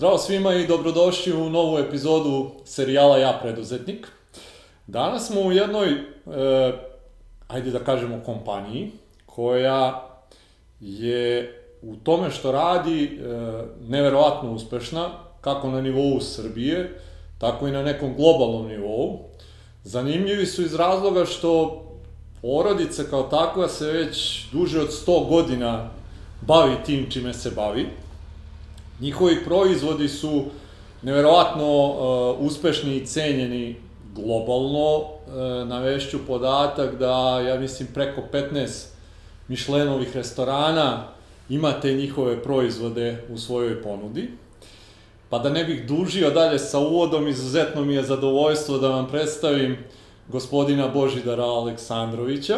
Zdravo svima i dobrodošli u novu epizodu serijala Ja preduzetnik. Danas smo u jednoj, e, ajde da kažemo, kompaniji koja je u tome što radi e, neverovatno uspešna, kako na nivou Srbije, tako i na nekom globalnom nivou. Zanimljivi su iz razloga što porodica kao takva se već duže od 100 godina bavi tim čime se bavi. Njihovi proizvodi su neverovatno uh, uspešni i cenjeni globalno. Uh, navešću podatak da, ja mislim, preko 15 Mišlenovih restorana imate njihove proizvode u svojoj ponudi. Pa da ne bih dužio dalje sa uvodom, izuzetno mi je zadovoljstvo da vam predstavim gospodina Božidara Aleksandrovića.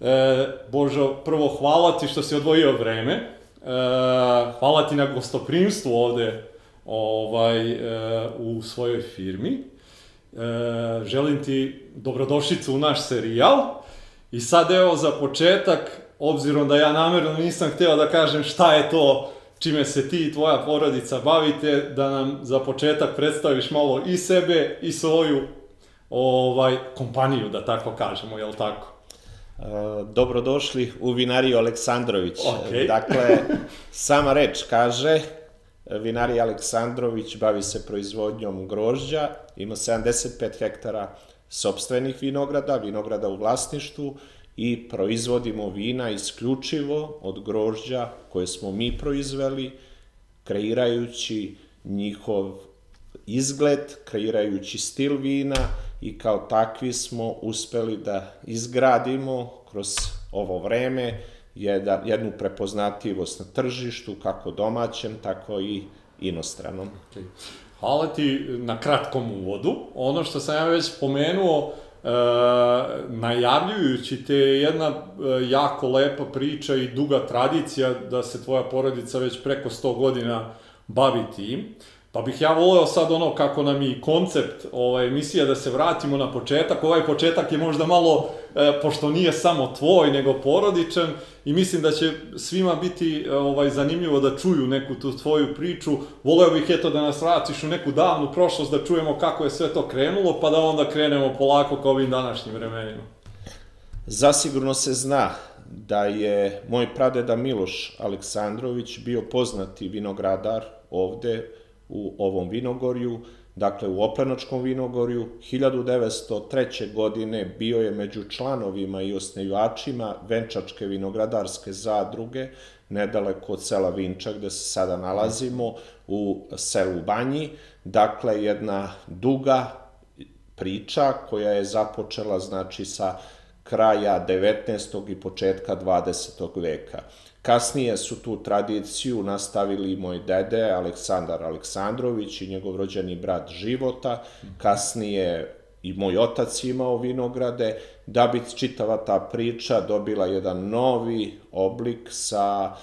E, Božo, prvo hvala ti što si odvojio vreme. E, hvala ti na gostoprimstvu ovde ovaj, e, u svojoj firmi. E, želim ti dobrodošlicu u naš serijal. I sad evo za početak, obzirom da ja namerno nisam hteo da kažem šta je to čime se ti i tvoja porodica bavite, da nam za početak predstaviš malo i sebe i svoju ovaj kompaniju, da tako kažemo, je li tako? E, dobrodošli u vinariju Aleksandrović. Okay. Dakle, sama reč kaže, vinarija Aleksandrović bavi se proizvodnjom grožđa, ima 75 hektara sobstvenih vinograda, vinograda u vlasništvu i proizvodimo vina isključivo od grožđa koje smo mi proizveli, kreirajući njihov izgled, kreirajući stil vina i kao takvi smo uspeli da izgradimo kroz ovo vreme jednu prepoznatljivost na tržištu, kako domaćem, tako i inostranom. Okay. Hvala ti na kratkom uvodu. Ono što sam ja već pomenuo, e, najavljujući te jedna e, jako lepa priča i duga tradicija da se tvoja porodica već preko 100 godina bavi tim. Pa bih ja voleo sad ono kako nam i koncept ovaj, emisija da se vratimo na početak. Ovaj početak je možda malo, e, pošto nije samo tvoj, nego porodičan i mislim da će svima biti ovaj zanimljivo da čuju neku tu tvoju priču. Voleo bih eto da nas vratiš u neku davnu prošlost da čujemo kako je sve to krenulo, pa da onda krenemo polako kao ovim današnjim vremenima. Zasigurno se zna da je moj pradeda Miloš Aleksandrović bio poznati vinogradar ovde u ovom vinogorju, dakle u Oplenočkom vinogorju. 1903. godine bio je među članovima i osnivačima Venčačke vinogradarske zadruge, nedaleko od sela Vinča gde se sada nalazimo, u selu Banji. Dakle, jedna duga priča koja je započela znači sa kraja 19. i početka 20. veka. Kasnije su tu tradiciju nastavili moj dede Aleksandar Aleksandrović i njegov rođeni brat Života, kasnije i moj otac imao vinograde, da bi čitava ta priča dobila jedan novi oblik sa,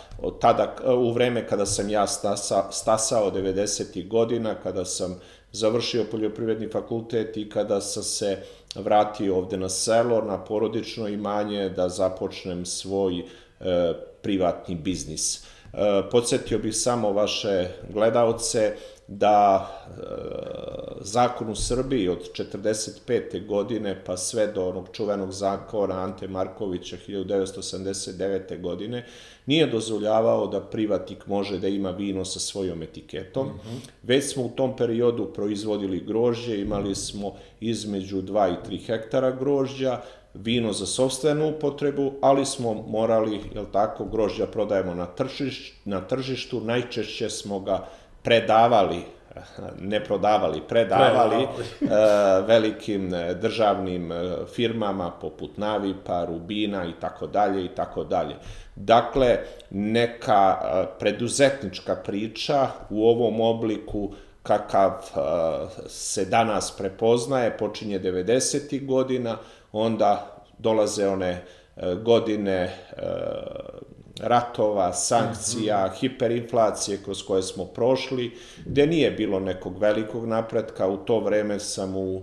tada, u vreme kada sam ja stasa, stasao 90. godina, kada sam završio poljoprivredni fakultet i kada sam se vratio ovde na selo, na porodično imanje, da započnem svoj e, privatni biznis. E, podsjetio bih samo vaše gledalce da e, zakon u Srbiji od 45. godine pa sve do onog čuvenog zakona Ante Markovića 1979. godine nije dozvoljavao da privatnik može da ima vino sa svojom etiketom. Mm -hmm. Već smo u tom periodu proizvodili grožđe, imali smo između 2 i 3 hektara grožđa, vino za sobstvenu upotrebu, ali smo morali, jel tako, grožđa prodajemo na, tržiš, na tržištu, najčešće smo ga predavali, ne prodavali, predavali, uh, velikim e, državnim e, firmama poput Navipa, Rubina i tako dalje i tako dalje. Dakle, neka preduzetnička priča u ovom obliku kakav se danas prepoznaje, počinje 90. godina, onda dolaze one e, godine e, ratova, sankcija, mhm. hiperinflacije kroz koje smo prošli, gde nije bilo nekog velikog napretka. U to vreme sam u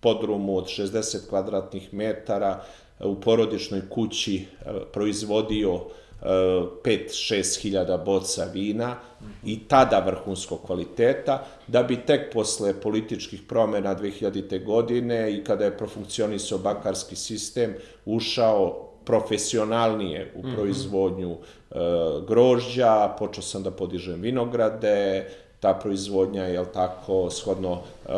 podrumu od 60 kvadratnih metara u porodičnoj kući e, proizvodio 5-6 hiljada boca vina i tada vrhunskog kvaliteta, da bi tek posle političkih promena 2000. godine i kada je profunkcionisao bakarski sistem, ušao profesionalnije u proizvodnju mm -hmm. e, grožđa, počeo sam da podižem vinograde, ta proizvodnja je, tako, shodno e,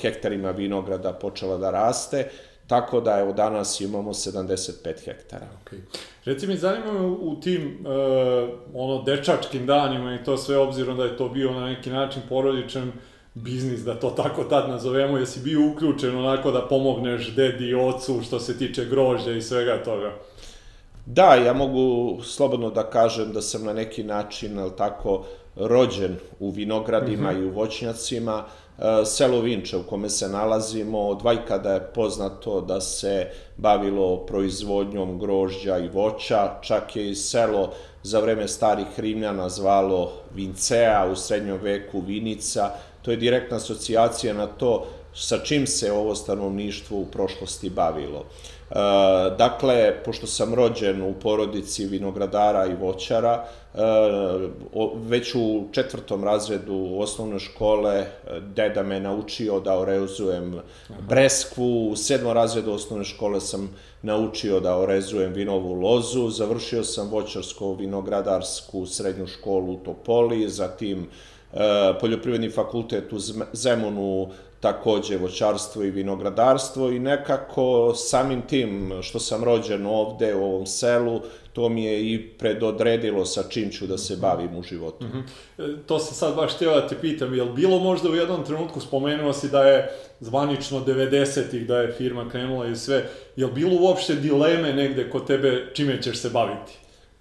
hektarima vinograda počela da raste, tako da evo danas imamo 75 hektara. Okay. Reci mi, zanima me u tim uh, ono dečačkim danima i to sve obzirom da je to bio na neki način porodičan biznis, da to tako tad nazovemo, jesi bio uključen onako da pomogneš dedi i ocu što se tiče grožđa i svega toga? Da, ja mogu slobodno da kažem da sam na neki način, ali tako, rođen u vinogradima mm -hmm. i u voćnjacima. E, selo Vinče u kome se nalazimo, od vajkada je poznato da se bavilo proizvodnjom grožđa i voća, čak je i selo za vreme starih Rimljana zvalo Vincea, u srednjom veku Vinica, to je direktna asocijacija na to sa čim se ovo stanovništvo u prošlosti bavilo. E, dakle, pošto sam rođen u porodici vinogradara i voćara, već u četvrtom razredu osnovne škole e, deda me naučio da orezujem breskvu, u sedmom razredu osnovne škole sam naučio da orezujem vinovu lozu, završio sam voćarsko-vinogradarsku srednju školu u Topoli, zatim poljoprivredni fakultet u Zemunu, takođe voćarstvo i vinogradarstvo i nekako samim tim što sam rođen ovde u ovom selu, to mi je i predodredilo sa čim ću da se bavim u životu. Mm -hmm. To sam sad baš htio da te pitam, je li bilo možda u jednom trenutku, spomenuo si da je zvanično 90-ih, da je firma krenula i sve, je li bilo uopšte dileme negde kod tebe čime ćeš se baviti?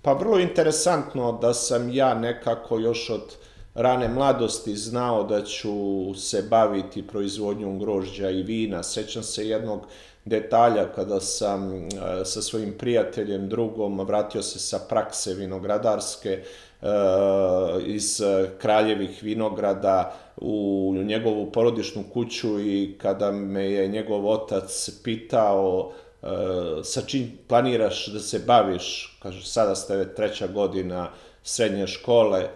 Pa vrlo interesantno da sam ja nekako još od rane mladosti znao da ću se baviti proizvodnjom grožđa i vina. Sećam se jednog detalja kada sam e, sa svojim prijateljem, drugom, vratio se sa prakse vinogradarske e, iz kraljevih vinograda u njegovu porodičnu kuću i kada me je njegov otac pitao e, sa čim planiraš da se baviš, kaže sada ste treća godina srednje škole,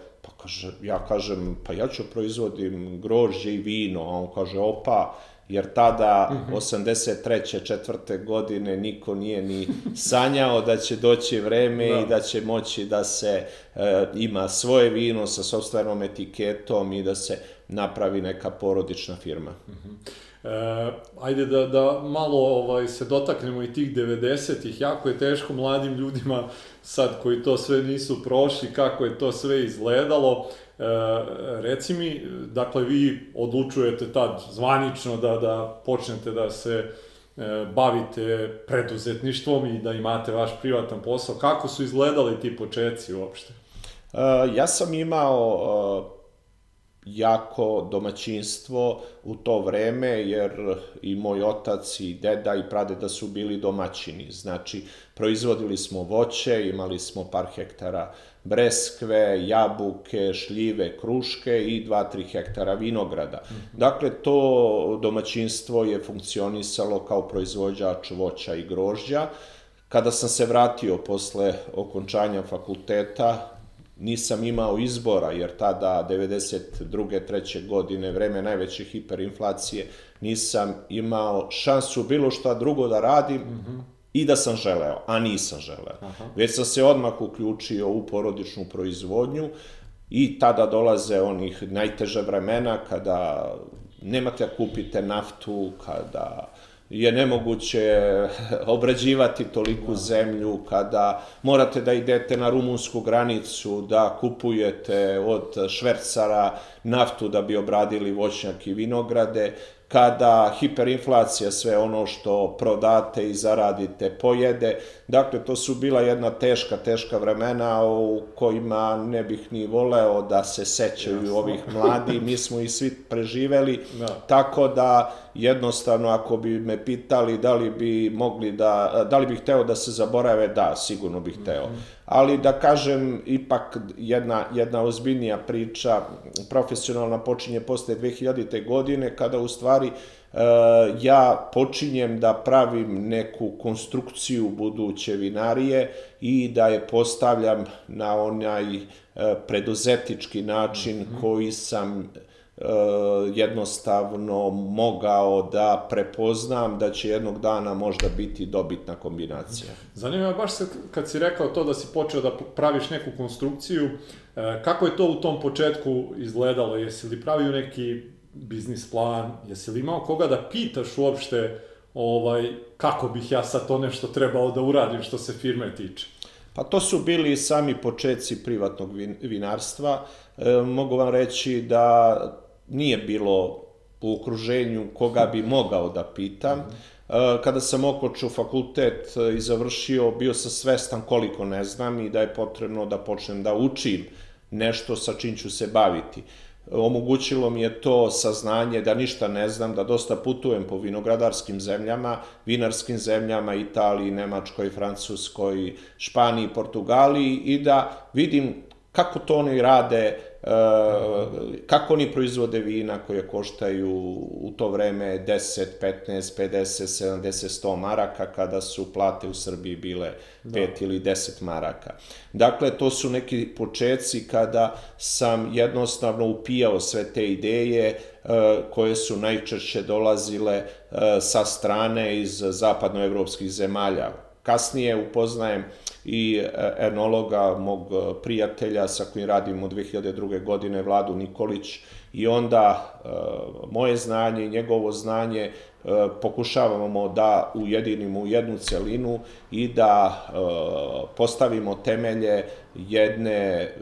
Kaže, ja kažem, pa ja ću proizvodim grožđe i vino, a on kaže, opa, jer tada, mm -hmm. 83. četvrte godine, niko nije ni sanjao da će doći vreme da. i da će moći da se e, ima svoje vino sa sobstvenom etiketom i da se napravi neka porodična firma. Mm -hmm. E, ajde da, da malo ovaj, se dotaknemo i tih 90-ih, jako je teško mladim ljudima sad koji to sve nisu prošli, kako je to sve izgledalo. E, reci mi, dakle, vi odlučujete tad zvanično da, da počnete da se e, bavite preduzetništvom i da imate vaš privatan posao. Kako su izgledali ti početci uopšte? E, ja sam imao jako domaćinstvo u to vreme, jer i moj otac i deda i pradeda su bili domaćini. Znači, proizvodili smo voće, imali smo par hektara breskve, jabuke, šljive, kruške i 2-3 hektara vinograda. Dakle, to domaćinstvo je funkcionisalo kao proizvođač voća i grožđa. Kada sam se vratio posle okončanja fakulteta, nisam imao izbora, jer tada, 92. treće godine, vreme najveće hiperinflacije, nisam imao šansu bilo šta drugo da radim mm -hmm. I da sam želeo, a nisam želeo. Aha. Već sam se odmah uključio u porodičnu proizvodnju i tada dolaze onih najteže vremena kada nemate da kupite naftu, kada je nemoguće obrađivati toliku zemlju, kada morate da idete na rumunsku granicu, da kupujete od švercara naftu da bi obradili voćnjak i vinograde, kada hiperinflacija sve ono što prodate i zaradite pojede. Dakle, to su bila jedna teška, teška vremena u kojima ne bih ni voleo da se sećaju Jasno. ovih mladi. Mi smo i svi preživeli, da. tako da jednostavno ako bi me pitali da li bi mogli da, da li bih hteo da se zaborave, da, sigurno bih hteo. Mm -hmm ali da kažem, ipak jedna, jedna ozbiljnija priča, profesionalna počinje posle 2000. godine, kada u stvari e, ja počinjem da pravim neku konstrukciju buduće vinarije i da je postavljam na onaj e, preduzetički način mm -hmm. koji sam jednostavno mogao da prepoznam da će jednog dana možda biti dobitna kombinacija. Zanima me baš se kad si rekao to da si počeo da praviš neku konstrukciju, e, kako je to u tom početku izgledalo? Jesi li pravio neki biznis plan? Jesi li imao koga da pitaš uopšte ovaj, kako bih ja sad to nešto trebao da uradim što se firme tiče? Pa to su bili sami početci privatnog vinarstva. E, mogu vam reći da nije bilo u okruženju koga bi mogao da pitam. Mhm. E, kada sam okočio fakultet i završio, bio sam svestan koliko ne znam i da je potrebno da počnem da učim nešto sa čim ću se baviti. Omogućilo mi je to saznanje da ništa ne znam, da dosta putujem po vinogradarskim zemljama, vinarskim zemljama, Italiji, Nemačkoj, Francuskoj, Španiji, Portugaliji i da vidim kako to oni rade, kako oni proizvode vina koje koštaju u to vreme 10, 15, 50, 70, 100 maraka kada su plate u Srbiji bile 5 da. ili 10 maraka. Dakle, to su neki početci kada sam jednostavno upijao sve te ideje e, koje su najčešće dolazile e, sa strane iz zapadnoevropskih zemalja. Kasnije upoznajem i e, enologa, mog e, prijatelja sa kojim radim od 2002. godine, Vladu Nikolić, i onda e, moje znanje i njegovo znanje pokušavamo da ujedinimo u jednu celinu i da postavimo temelje jedne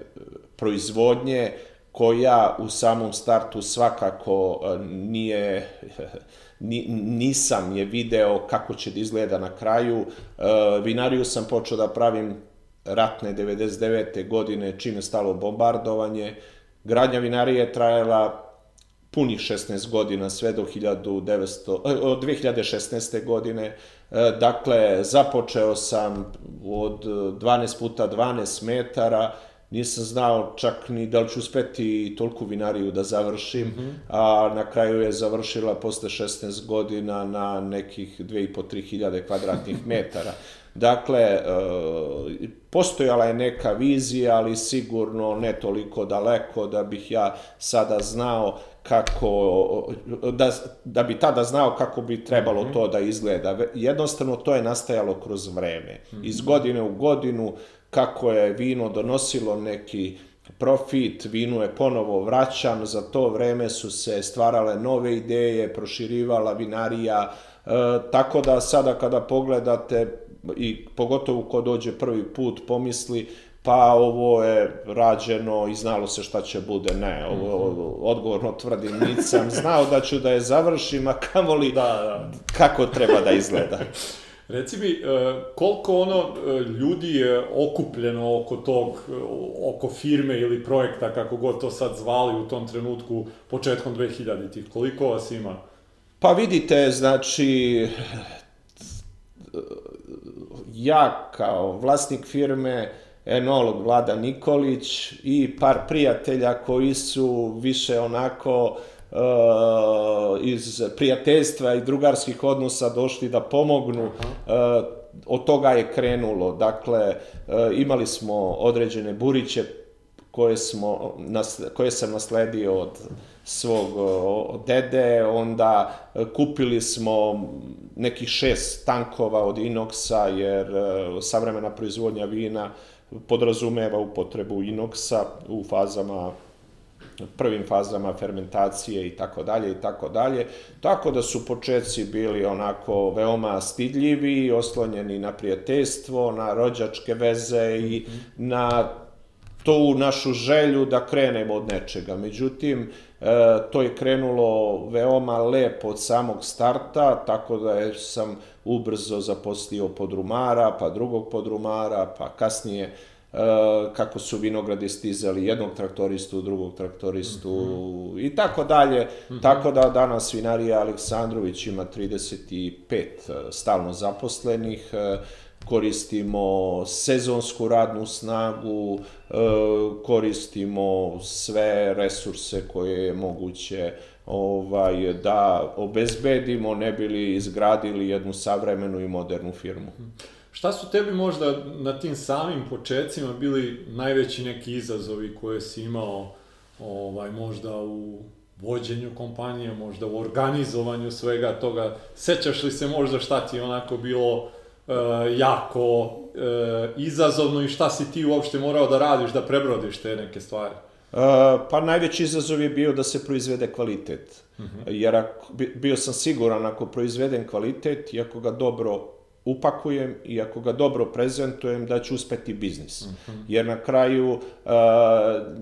proizvodnje koja u samom startu svakako nije ni, nisam je video kako će da izgleda na kraju. E, vinariju sam počeo da pravim ratne 99. godine, čim je stalo bombardovanje. Gradnja vinarije je trajala punih 16 godina, sve do 1900, od 2016. godine. E, dakle, započeo sam od 12 puta 12 metara, nisam znao čak ni da li ću uspeti tolku vinariju da završim, mm -hmm. a na kraju je završila posle 16 godina na nekih 2,5-3 hiljade kvadratnih metara. Dakle, uh, postojala je neka vizija, ali sigurno ne toliko daleko da bih ja sada znao kako, da, da bi tada znao kako bi trebalo mm -hmm. to da izgleda. Jednostavno to je nastajalo kroz vreme. Mm -hmm. Iz godine u godinu kako je vino donosilo neki profit, vino je ponovo vraćan, za to vreme su se stvarale nove ideje, proširivala vinarija, e, tako da sada kada pogledate i pogotovo ko dođe prvi put pomisli pa ovo je rađeno i znalo se šta će bude. Ne, ovo, mhm. odgovorno tvrdim, nisam znao da ću da je završim, a kamoli da, da. kako treba da izgleda. Reci mi, e, koliko ono e, ljudi je okupljeno oko tog, e, oko firme ili projekta, kako god to sad zvali u tom trenutku, početkom 2000-ih, koliko vas ima? Pa vidite, znači, ja kao vlasnik firme, enolog Vlada Nikolić i par prijatelja koji su više onako iz prijateljstva i drugarskih odnosa došli da pomognu. Uh, od toga je krenulo. Dakle, uh, imali smo određene buriće koje, smo, nas, koje sam nasledio od svog od dede, onda kupili smo nekih šest tankova od inoksa, jer savremena proizvodnja vina podrazumeva upotrebu inoksa u fazama prvim fazama fermentacije i tako dalje i tako dalje. Tako da su početci bili onako veoma stidljivi, oslonjeni na prijateljstvo, na rođačke veze i na tu našu želju da krenemo od nečega. Međutim, e, to je krenulo veoma lepo od samog starta, tako da je sam ubrzo zaposlio podrumara, pa drugog podrumara, pa kasnije E, kako su vinogradi stizali jednog traktoristu, drugog traktoristu mm -hmm. i tako dalje. Mm -hmm. Tako da danas vinarija Aleksandrović ima 35 e, stalno zaposlenih, e, koristimo sezonsku radnu snagu, koristimo sve resurse koje je moguće ovaj, da obezbedimo, ne bili izgradili jednu savremenu i modernu firmu. Šta su tebi možda na tim samim početcima bili najveći neki izazovi koje si imao ovaj, možda u vođenju kompanije, možda u organizovanju svega toga? Sećaš li se možda šta ti je onako bilo e, jako e, izazovno i šta si ti uopšte morao da radiš, da prebrodiš te neke stvari? Uh, pa najveći izazov je bio da se proizvede kvalitet. Uh -huh. Jer ako, bio sam siguran ako proizvedem kvalitet i ako ga dobro upakujem i ako ga dobro prezentujem da će uspeti biznis. Uh -huh. Jer na kraju uh,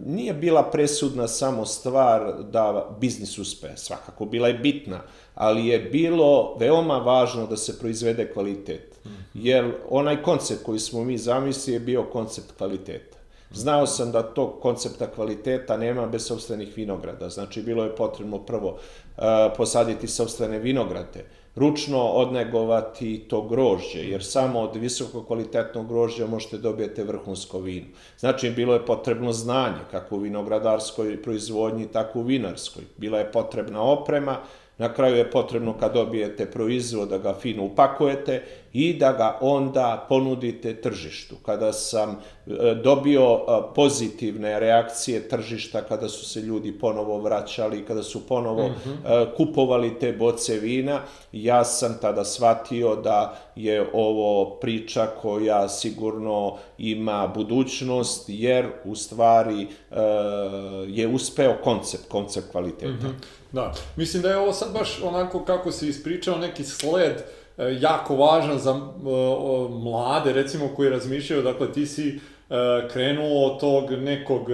nije bila presudna samo stvar da biznis uspe, svakako bila je bitna, ali je bilo veoma važno da se proizvede kvalitet. Uh -huh. Jer onaj koncept koji smo mi zamislili je bio koncept kvaliteta. Znao sam da tog koncepta kvaliteta nema bez sobstvenih vinograda, znači bilo je potrebno prvo uh, posaditi sobstvene vinograde, ručno odnegovati to grožđe, jer samo od visoko kvalitetnog grožđa možete dobijete vrhunsko vino. Znači, bilo je potrebno znanje, kako u vinogradarskoj proizvodnji, tako u vinarskoj. Bila je potrebna oprema, Na kraju je potrebno kad dobijete proizvod da ga fino upakujete i da ga onda ponudite tržištu. Kada sam e, dobio e, pozitivne reakcije tržišta, kada su se ljudi ponovo vraćali, kada su ponovo mm -hmm. kupovali te boce vina, ja sam tada shvatio da je ovo priča koja sigurno ima budućnost, jer u stvari je uspeo koncept, koncept kvaliteta. Mm -hmm. Da, mislim da je ovo sad baš onako kako si ispričao neki sled e, jako važan za e, mlade, recimo, koji razmišljaju, dakle, ti si e, krenuo od tog nekog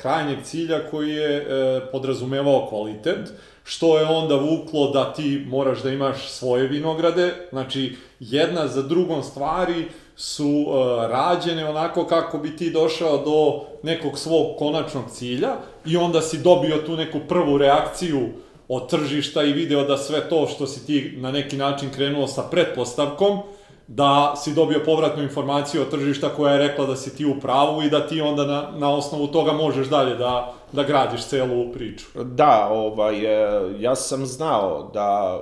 krajnjeg cilja koji je podrazumevao kvalitet, što je onda vuklo da ti moraš da imaš svoje vinograde, znači jedna za drugom stvari su uh, rađene onako kako bi ti došao do nekog svog konačnog cilja i onda si dobio tu neku prvu reakciju od tržišta i video da sve to što si ti na neki način krenuo sa pretpostavkom, da si dobio povratnu informaciju od tržišta koja je rekla da si ti u pravu i da ti onda na, na osnovu toga možeš dalje da, da gradiš celu priču. Da, ovaj, e, ja sam znao da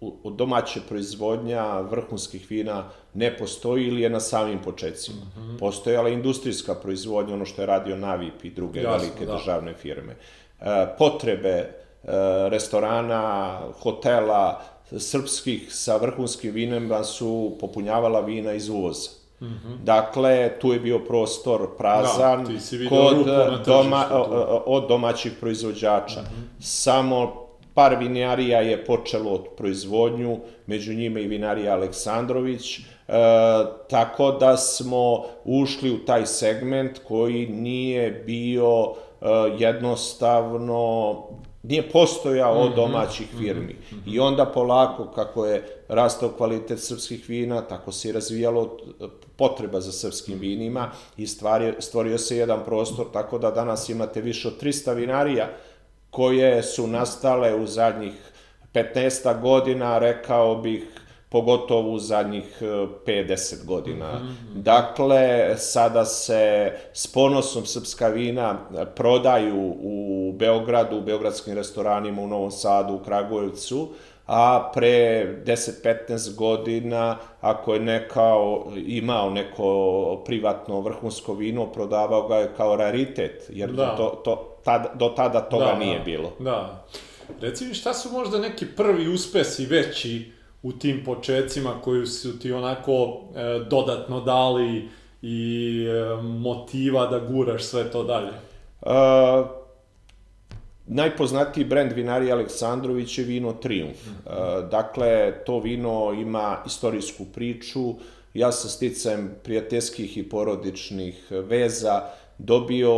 u domaće proizvodnja vrhunskih vina ne postoji ili je na samim početcima. Mm -hmm. Postojala industrijska proizvodnja, ono što je radio Navip i druge Jasno, velike da. državne firme. E, potrebe restorana, hotela, srpskih sa vrhunskim vinima su popunjavala vina iz uvoza. Mm -hmm. Dakle, tu je bio prostor prazan da, kod doma, od domaćih proizvođača. Mm -hmm. Samo par vinarija je počelo od proizvodnju, među njima i vinarija Aleksandrović, e, tako da smo ušli u taj segment koji nije bio e, jednostavno nije postojao od mhm, domaćih mhm, firmi. Mhm. I onda polako, kako je rastao kvalitet srpskih vina, tako se i razvijalo potreba za srpskim vinima i stvario, stvorio se jedan prostor, tako da danas imate više od 300 vinarija koje su nastale u zadnjih 15 godina, rekao bih, pogotovo u zadnjih 50 e, godina. Mm -hmm. Dakle, sada se s ponosom srpska vina prodaju u Beogradu, u beogradskim restoranima, u Novom Sadu, u Kragujevcu, a pre 10-15 godina, ako je nekao, imao neko privatno vrhunsko vino, prodavao ga je kao raritet, jer da. to, to, tad, do tada toga da, nije da, bilo. Da. Reci mi šta su možda neki prvi uspesi veći u tim početcima koji su ti onako e, dodatno dali i e, motiva da guraš sve to dalje? Uh, najpoznatiji brend vinari Aleksandrović je vino Triumf. Mm -hmm. uh, dakle, to vino ima istorijsku priču. Ja sa sticajem prijateljskih i porodičnih veza dobio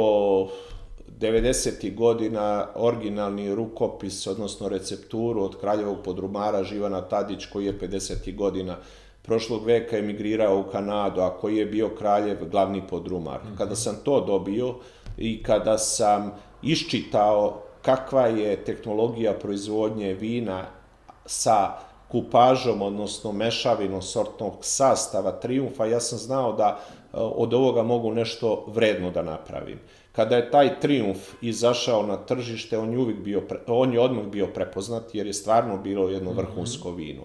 90. godina originalni rukopis, odnosno recepturu od kraljevog podrumara Živana Tadić, koji je 50. godina prošlog veka emigrirao u Kanadu, a koji je bio kraljev glavni podrumar. -hmm. Kada sam to dobio i kada sam iščitao kakva je tehnologija proizvodnje vina sa kupažom, odnosno mešavinom sortnog sastava Triumfa, ja sam znao da od ovoga mogu nešto vredno da napravim. Kada je taj Triumf izašao na tržište, on je, uvijek bio, on je odmah bio prepoznat jer je stvarno bilo jedno mhm. vrhunsko vino.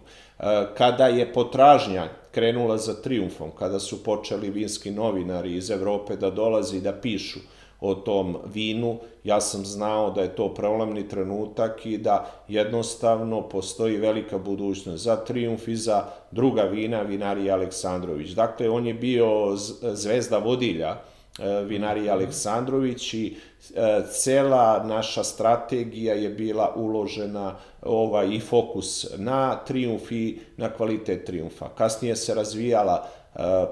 Kada je potražnja krenula za Triumfom, kada su počeli vinski novinari iz Evrope da dolazi da pišu o tom vinu, ja sam znao da je to prelomni trenutak i da jednostavno postoji velika budućnost za Triumf i za druga vina, vinarija Aleksandrović. Dakle, on je bio zvezda vodilja e, vinarija mhm. Aleksandrović i e, cela naša strategija je bila uložena ovaj, i fokus na Triumf i na kvalitet Triumfa. Kasnije se razvijala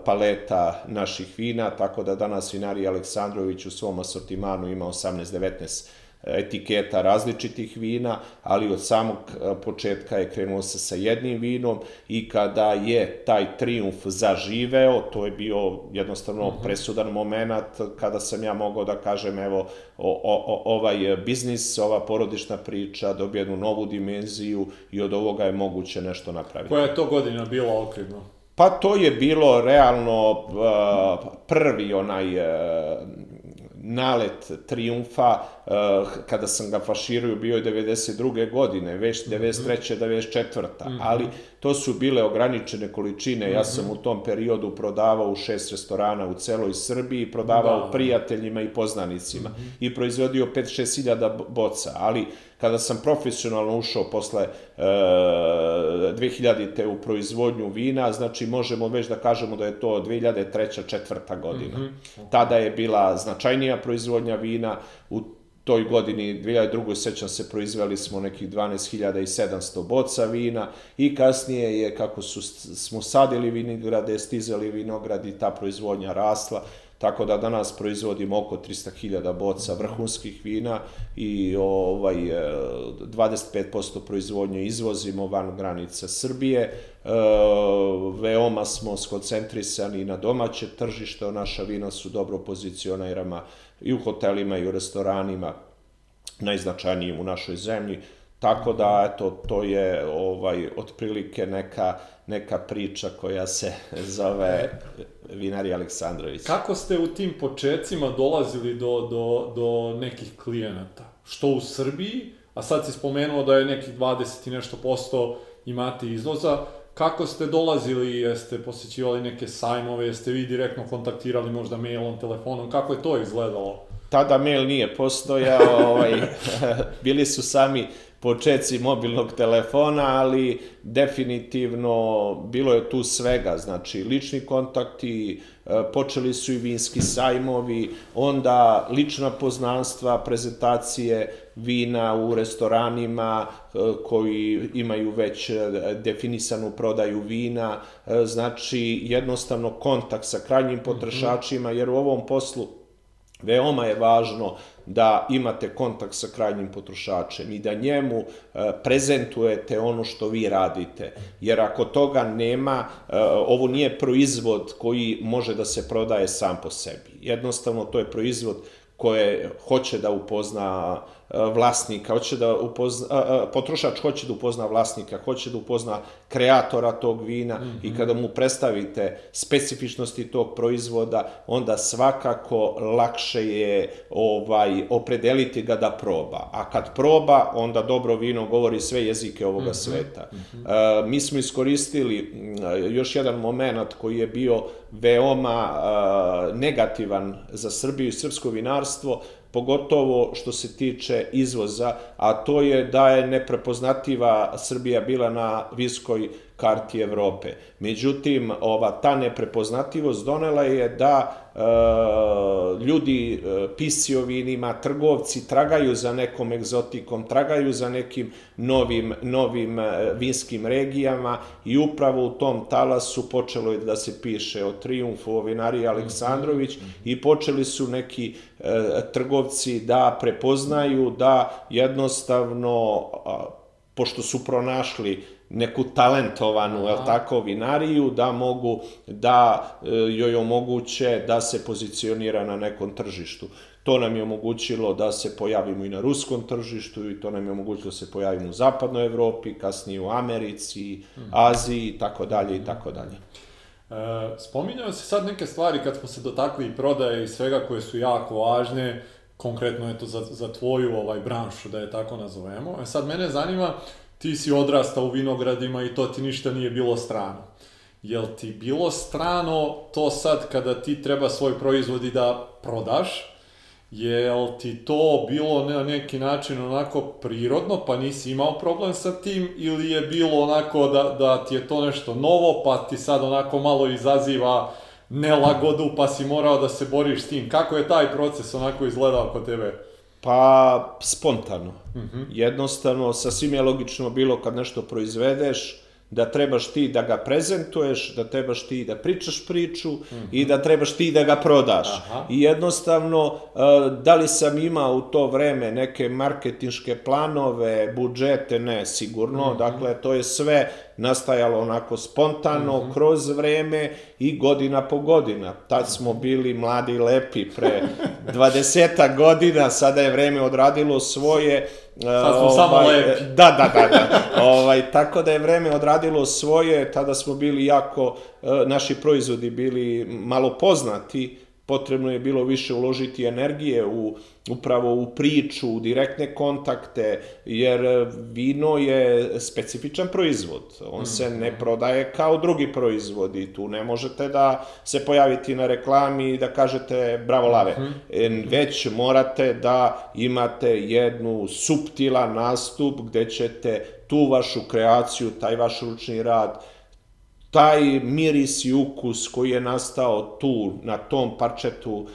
paleta naših vina, tako da danas vinari Aleksandrović u svom asortimanu ima 18-19 etiketa različitih vina, ali od samog početka je krenuo se sa jednim vinom i kada je taj triumf zaživeo, to je bio jednostavno mhm. presudan moment kada sam ja mogao da kažem evo o, o, ovaj biznis, ova porodična priča dobije jednu novu dimenziju i od ovoga je moguće nešto napraviti. Koja je to godina bila okvirno? Pa to je bilo realno uh, prvi onaj uh, nalet triumfa, uh, kada sam ga faširao, bio je 92. godine, već 93. 94. Mm -hmm. ali to su bile ograničene količine, ja sam mhm. u tom periodu prodavao u šest restorana u celoj Srbiji, prodavao da. prijateljima i poznanicima mm -hmm. i proizvodio 5-6 hiljada boca, ali kada sam profesionalno ušao posle e, 2000-te u proizvodnju vina, znači možemo već da kažemo da je to 2003. četvrta godina. Mm -hmm. Tada je bila značajnija proizvodnja vina, u toj godini, 2002. sećam se, proizveli smo nekih 12.700 boca vina i kasnije je, kako su, smo sadili vinograde, stizali vinogradi, ta proizvodnja rasla, tako da danas proizvodimo oko 300.000 boca vrhunskih vina i ovaj 25% e, proizvodnje izvozimo van granica Srbije. E, veoma smo skoncentrisani na domaće tržište, naša vina su dobro pozicionirama i u hotelima i u restoranima, najznačajnijim u našoj zemlji. Tako da, eto, to je ovaj, otprilike neka, neka priča koja se zove Vinari Aleksandrović. Kako ste u tim početcima dolazili do, do, do nekih klijenata? Što u Srbiji, a sad si spomenuo da je nekih 20 i nešto posto imate izvoza, kako ste dolazili, jeste posjećivali neke sajmove, jeste vi direktno kontaktirali možda mailom, telefonom, kako je to izgledalo? Tada mail nije postojao, ovaj, bili su sami početci mobilnog telefona, ali definitivno bilo je tu svega, znači lični kontakti, e, počeli su i vinski sajmovi, onda lična poznanstva, prezentacije vina u restoranima e, koji imaju već e, definisanu prodaju vina, znači jednostavno kontakt sa krajnjim potrošačima, jer u ovom poslu veoma je važno da imate kontakt sa krajnjim potrošačem i da njemu e, prezentujete ono što vi radite. Jer ako toga nema, e, ovo nije proizvod koji može da se prodaje sam po sebi. Jednostavno, to je proizvod koje hoće da upozna vlasnika, hoće da upozna, potrošač hoće da upozna vlasnika, hoće da upozna kreatora tog vina mm -hmm. i kada mu predstavite specifičnosti tog proizvoda, onda svakako lakše je ovaj opredeliti ga da proba. A kad proba, onda dobro vino govori sve jezike ovoga mm -hmm. sveta. Mm -hmm. mi smo iskoristili još jedan moment koji je bio veoma negativan za Srbiju i srpsko vinarstvo, pogotovo što se tiče izvoza, a to je da je neprepoznativa Srbija bila na viskoj karti Evrope. Međutim, ova ta neprepoznativost donela je da e, ljudi e, pisi o vinima, trgovci tragaju za nekom egzotikom, tragaju za nekim novim, novim e, vinskim regijama i upravo u tom talasu počelo je da se piše o triumfu o vinari Aleksandrović mm -hmm. i počeli su neki e, trgovci da prepoznaju da jednostavno pošto su pronašli neku talentovanu, jel tako, vinariju, da mogu da e, joj omoguće da se pozicionira na nekom tržištu. To nam je omogućilo da se pojavimo i na ruskom tržištu i to nam je omogućilo da se pojavimo u zapadnoj Evropi, kasnije u Americi, Aziji i tako dalje i tako dalje. E, spominjao se sad neke stvari kad smo se dotakli i prodaje i svega koje su jako važne, konkretno eto za, za tvoju ovaj branšu, da je tako nazovemo. E sad mene zanima, ti si odrastao u vinogradima i to ti ništa nije bilo strano. Jel ti bilo strano to sad kada ti treba svoj proizvod i da prodaš, Jel ti to bilo na neki način onako prirodno, pa nisi imao problem sa tim, ili je bilo onako da, da ti je to nešto novo, pa ti sad onako malo izaziva nelagodu, pa si morao da se boriš s tim. Kako je taj proces onako izgledao kod tebe? Pa, spontano. Uh -huh. Jednostavno, sasvim je logično bilo kad nešto proizvedeš, da trebaš ti da ga prezentuješ, da trebaš ti da pričaš priču mm -hmm. i da trebaš ti da ga prodaš. Aha. I jednostavno, e, da li sam imao u to vreme neke marketinške planove, budžete, ne, sigurno. Mm -hmm. Dakle, to je sve nastajalo onako spontano, mm -hmm. kroz vreme i godina po godina. Tad smo bili mladi i lepi pre 20 godina, sada je vreme odradilo svoje Sad smo ovaj, samo lepi. Da, da, da, da. ovaj, tako da je vreme odradilo svoje, tada smo bili jako, e, naši proizvodi bili malo poznati, potrebno je bilo više uložiti energije u upravo u priču, u direktne kontakte, jer vino je specifičan proizvod. On mm. se ne prodaje kao drugi proizvodi. Tu ne možete da se pojaviti na reklami i da kažete bravo lave. Mm -hmm. Već morate da imate jednu subtilan nastup gde ćete tu vašu kreaciju, taj vaš ručni rad, taj miris i ukus koji je nastao tu, na tom parčetu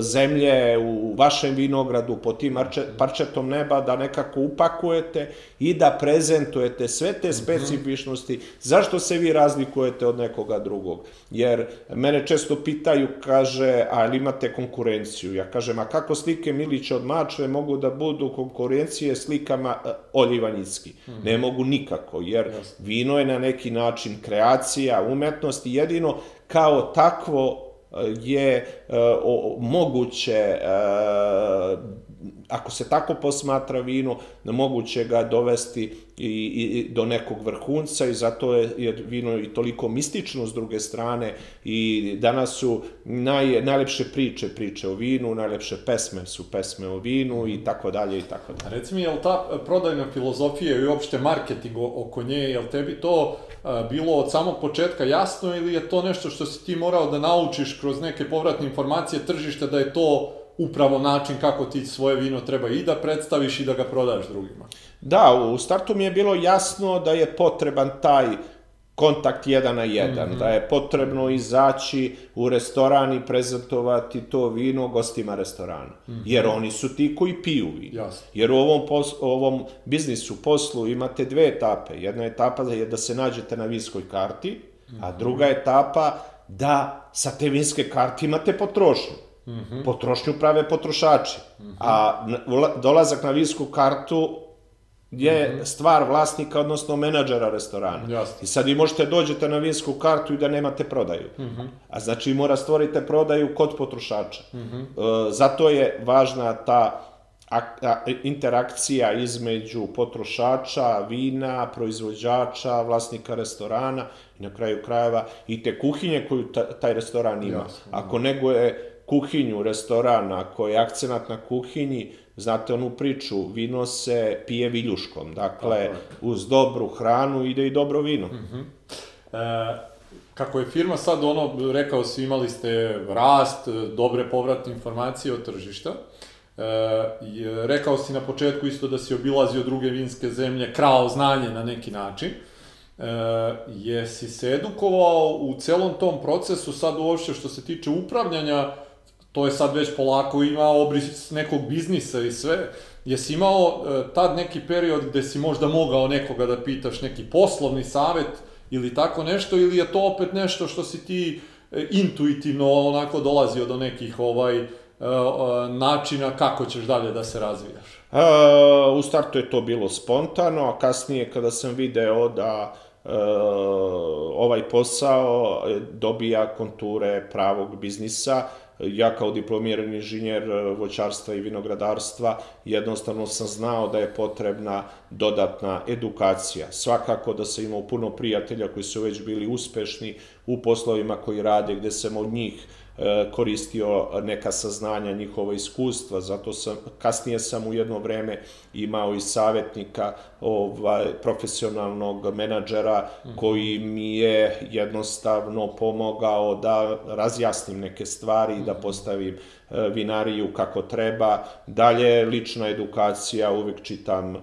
zemlje, u vašem vinogradu, po tim parčetom neba, da nekako upakujete i da prezentujete sve te mhm. specifičnosti. Zašto se vi razlikujete od nekoga drugog? Jer mene često pitaju, kaže, a li imate konkurenciju? Ja kažem, a kako slike Milića od Mačve mogu da budu konkurencije slikama e, Oljivanjicki? Mhm. Ne mogu nikako, jer vino je na neki način kreacija, umetnost i jedino kao takvo je e, o, moguće e, ako se tako posmatra vino, moguće ga dovesti i, i do nekog vrhunca i zato je, je vino i toliko mistično s druge strane i danas su naj, najlepše priče priče o vinu, najlepše pesme su pesme o vinu i tako dalje i tako dalje. Reci mi, je li ta prodajna filozofija i uopšte marketing oko nje, je li tebi to bilo od samog početka jasno ili je to nešto što si ti morao da naučiš kroz neke povratne informacije tržišta da je to upravo način kako ti svoje vino treba i da predstaviš i da ga prodaš drugima. Da, u startu mi je bilo jasno da je potreban taj kontakt jedan na jedan, mm -hmm. da je potrebno izaći u restoran i prezentovati to vino gostima restorana. Mm -hmm. Jer oni su ti koji piju vino. Jasno. Jer u ovom, pos, ovom biznisu, poslu imate dve etape. Jedna etapa je da se nađete na vinskoj karti, mm -hmm. a mhm. druga etapa da sa te vinske karte imate potrošnju. Mm -hmm. Potrošnju prave potrošači. Mm -hmm. A dolazak na vinsku kartu je mm -hmm. stvar vlasnika, odnosno menadžera restorana. Jasne. I sad vi možete dođete na vinsku kartu i da nemate prodaju. Mm -hmm. A znači mora stvorite prodaju kod potrošača. Mm -hmm. e, zato je važna ta interakcija između potrošača, vina, proizvođača, vlasnika restorana i na kraju krajeva i te kuhinje koju ta, taj restoran ima. Jasne, Ako nego je kuhinju restorana koji je akcenat na kuhinji, znate onu priču, vino se pije viljuškom, dakle, uz dobru hranu ide i dobro vino. Mm -hmm. e, kako je firma sad ono, rekao si, imali ste rast, dobre povratne informacije od tržišta, e, rekao si na početku isto da si obilazio druge vinske zemlje, krao znanje na neki način, e, jesi se edukovao u celom tom procesu sad uopšte što se tiče upravljanja to je sad već polako ima obris nekog biznisa i sve. Jesi imao e, tad neki period gde si možda mogao nekoga da pitaš neki poslovni savet ili tako nešto, ili je to opet nešto što si ti e, intuitivno onako dolazio do nekih ovaj načina kako ćeš dalje da se razvijaš? u startu je to bilo spontano, a kasnije kada sam video da ovaj posao dobija konture pravog biznisa, ja kao diplomirani inženjer e, voćarstva i vinogradarstva jednostavno sam znao da je potrebna dodatna edukacija. Svakako da sam imao puno prijatelja koji su već bili uspešni u poslovima koji rade, gde sam od njih koristio neka saznanja, njihova iskustva, zato sam, kasnije sam u jedno vreme imao i savjetnika, ovaj, profesionalnog menadžera, koji mi je jednostavno pomogao da razjasnim neke stvari i da postavim e, vinariju kako treba. Dalje, lična edukacija, uvek čitam e,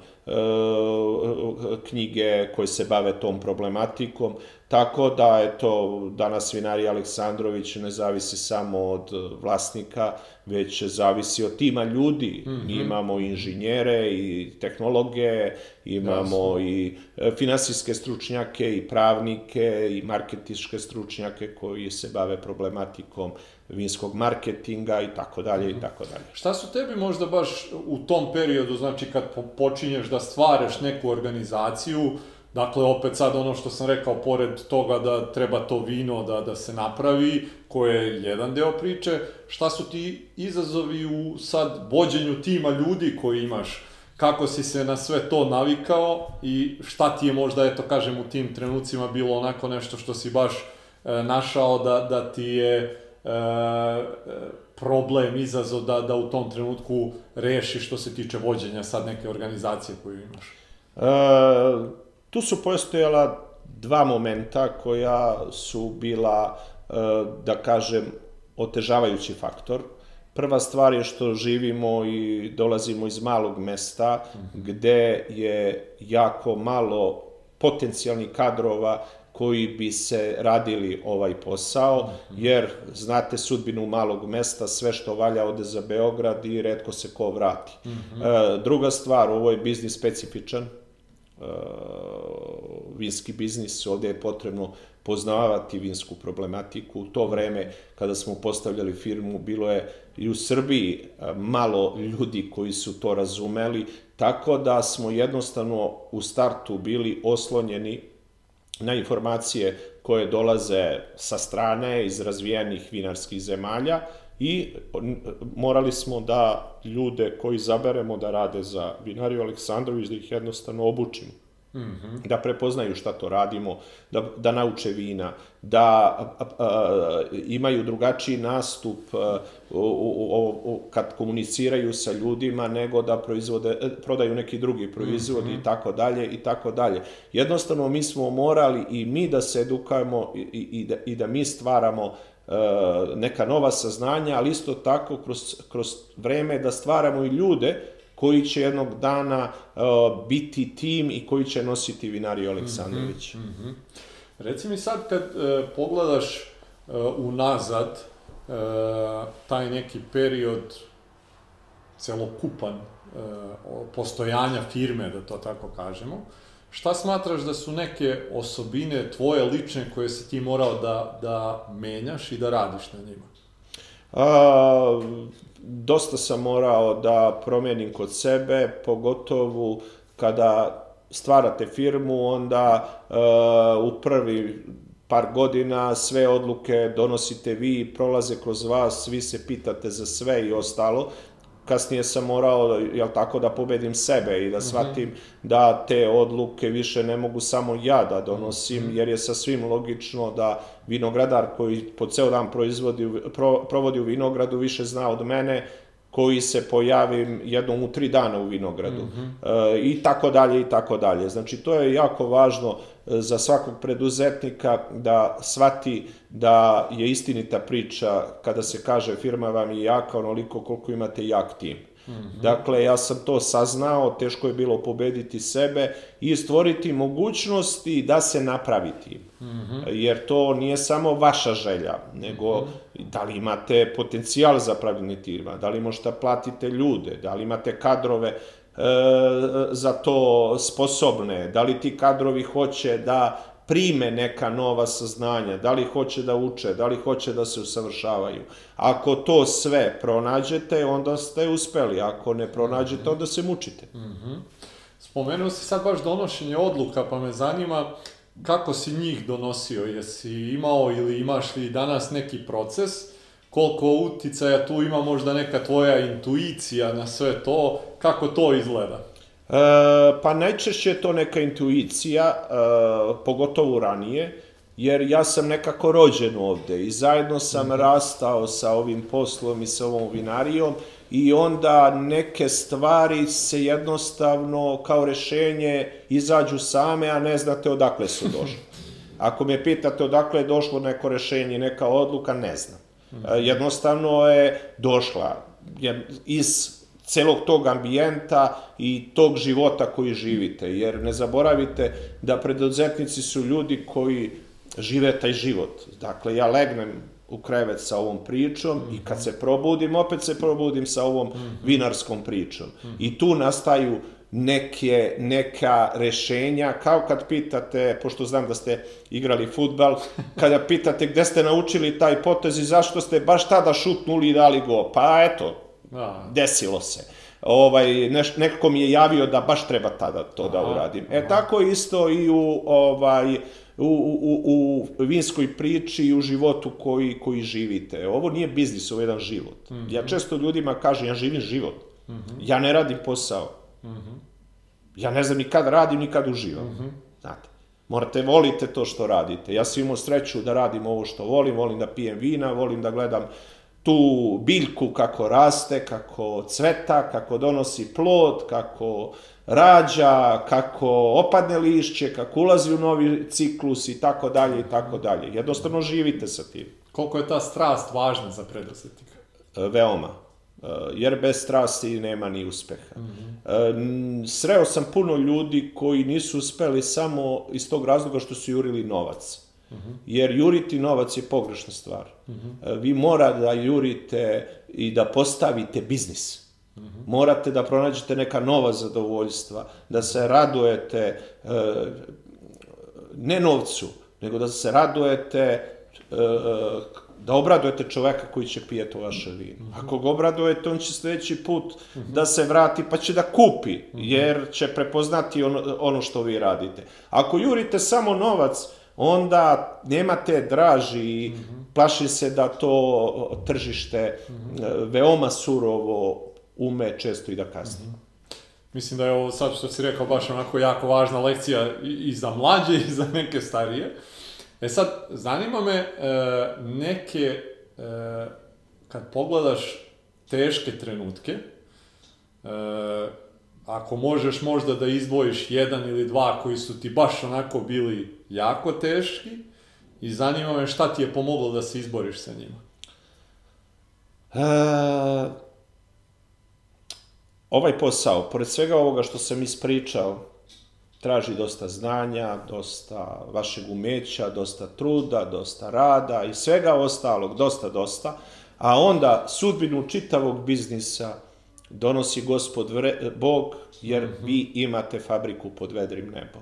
knjige koje se bave tom problematikom. Tako da, eto, danas vinari Aleksandrović ne zavisi samo od vlasnika, već zavisi od tima ljudi. Mm -hmm. Mi imamo inženjere i tehnologe, imamo Jasno. i e, finansijske stručnjake i pravnike i marketičke stručnjake koji se bave problematikom vinskog marketinga i tako dalje i mhm. tako dalje. Šta su tebi možda baš u tom periodu, znači kad počinješ da stvaraš neku organizaciju, Dakle, opet sad ono što sam rekao, pored toga da treba to vino da, da se napravi, koje je jedan deo priče, šta su ti izazovi u sad vođenju tima ljudi koji imaš? Kako si se na sve to navikao i šta ti je možda, eto kažem, u tim trenucima bilo onako nešto što si baš e, našao da, da ti je e, problem, izazov da, da u tom trenutku reši što se tiče vođenja sad neke organizacije koju imaš? E, Tu su postojala dva momenta koja su bila, e, da kažem, otežavajući faktor. Prva stvar je što živimo i dolazimo iz malog mesta gde je jako malo potencijalnih kadrova koji bi se radili ovaj posao, jer znate sudbinu malog mesta, sve što valja ode za Beograd i redko se ko vrati. Mm -hmm. Druga stvar, ovo je biznis specifičan, vinski biznis, ovde je potrebno poznavati vinsku problematiku. U to vreme, kada smo postavljali firmu, bilo je i u Srbiji uh, malo ljudi koji su to razumeli, tako da smo jednostavno u startu bili oslonjeni na informacije koje dolaze sa strane iz razvijenih vinarskih zemalja, i morali smo da ljude koji zaberemo da rade za vinariju Aleksandrović, da ih jednostavno obučimo. Mm -hmm. da prepoznaju šta to radimo, da, da nauče vina, da a, a, imaju drugačiji nastup a, u, u, u, kad komuniciraju sa ljudima nego da proizvode, prodaju neki drugi proizvod mm -hmm. i tako dalje i tako dalje. Jednostavno mi smo morali i mi da se edukujemo i, i, da, i da mi stvaramo E, neka nova saznanja, ali isto tako kroz, kroz vreme da stvaramo i ljude koji će jednog dana uh, biti tim i koji će nositi Vinariju Aleksandrović. Mm -hmm, mm -hmm. Reci mi sad kad uh, pogledaš uh, unazad uh, taj neki period celokupan uh, postojanja firme, da to tako kažemo, Šta smatraš da su neke osobine tvoje lične koje si ti morao da, da menjaš i da radiš na njima? A, dosta sam morao da promenim kod sebe, pogotovo kada stvarate firmu, onda a, u prvi par godina sve odluke donosite vi, prolaze kroz vas, vi se pitate za sve i ostalo kasnije sam morao, jel tako, da pobedim sebe i da mhm. shvatim mm -hmm. da te odluke više ne mogu samo ja da donosim, mm -hmm. jer je sasvim logično da vinogradar koji po ceo dan proizvodi, pro, provodi u vinogradu više zna od mene koji se pojavim jednom u tri dana u vinogradu mm -hmm. e, i tako dalje i tako dalje. Znači to je jako važno za svakog preduzetnika da shvati da je istinita priča kada se kaže firma vam je jaka onoliko koliko imate jak tim. Mm -hmm. Dakle, ja sam to saznao, teško je bilo pobediti sebe i stvoriti mogućnosti da se napravi tim. Mm -hmm. Jer to nije samo vaša želja, nego mm -hmm. da li imate potencijal za pravljenje tima, da li možete platite ljude, da li imate kadrove za to sposobne, da li ti kadrovi hoće da prime neka nova saznanja, da li hoće da uče, da li hoće da se usavršavaju. Ako to sve pronađete, onda ste uspeli, ako ne pronađete, onda se mučite. Spomenuo si sad baš donošenje odluka, pa me zanima kako si njih donosio, jesi imao ili imaš li danas neki proces, koliko uticaja tu ima možda neka tvoja intuicija na sve to, kako to izgleda? E, pa najčešće je to neka intuicija, e, pogotovo ranije, jer ja sam nekako rođen ovde i zajedno sam rastao sa ovim poslom i sa ovom vinarijom i onda neke stvari se jednostavno kao rešenje izađu same, a ne znate odakle su došle. Ako me pitate odakle je došlo neko rešenje, neka odluka, ne znam. Jednostavno je došla iz celog tog ambijenta i tog života koji živite. Jer ne zaboravite da preduzetnici su ljudi koji žive taj život. Dakle, ja legnem u krevet sa ovom pričom i kad se probudim, opet se probudim sa ovom vinarskom pričom. I tu nastaju neke, neka rešenja, kao kad pitate, pošto znam da ste igrali futbal, kada pitate gde ste naučili taj potez i zašto ste baš tada šutnuli i dali go, pa eto, Da. desilo se. Ovaj, neš, neko mi je javio da baš treba tada to da uradim. E tako isto i u, ovaj, u, u, u vinskoj priči i u životu koji, koji živite. Ovo nije biznis, ovo je jedan život. Ja često ljudima kažem, ja živim život. Ja ne radim posao. Ja ne znam ni kad radim, ni kad uživam. Znate, morate, volite to što radite. Ja sam imao sreću da radim ovo što volim, volim da pijem vina, volim da gledam tu biljku kako raste, kako cveta, kako donosi plod, kako rađa, kako opadne lišće, kako ulazi u novi ciklus i tako dalje i tako dalje. Jednostavno živite sa tim. Koliko je ta strast važna za preduzetnika? E, Veoma. E, Jer bez strasti nema ni uspeha. E, n- Sreo sam puno ljudi koji nisu uspeli samo iz tog razloga što su jurili novac. Jer juriti novac je pogrešna stvar. Vi mora da jurite i da postavite biznis. Morate da pronađete neka nova zadovoljstva, da se radujete ne novcu, nego da se radujete da obradujete čoveka koji će pijeti vaše vino. Ako ga obradujete, on će sledeći put da se vrati pa će da kupi, jer će prepoznati ono, ono što vi radite. Ako jurite samo novac, onda nemate draži i plaši se da to tržište e, veoma surovo ume često i da kasni. Mislim da je ovo sad što si rekao baš onako jako važna lekcija i, i za mlađe i za neke starije. E sad, zanima me e, neke, e, kad pogledaš teške trenutke, e, ako možeš možda da izdvojiš jedan ili dva koji su ti baš onako bili jako teški i zanima me šta ti je pomoglo da se izboriš sa njima. E, ovaj posao, pored svega ovoga što sam ispričao, traži dosta znanja, dosta vašeg umeća, dosta truda, dosta rada i svega ostalog, dosta, dosta, a onda sudbinu čitavog biznisa donosi gospod vre, Bog, jer vi imate fabriku pod vedrim nebom.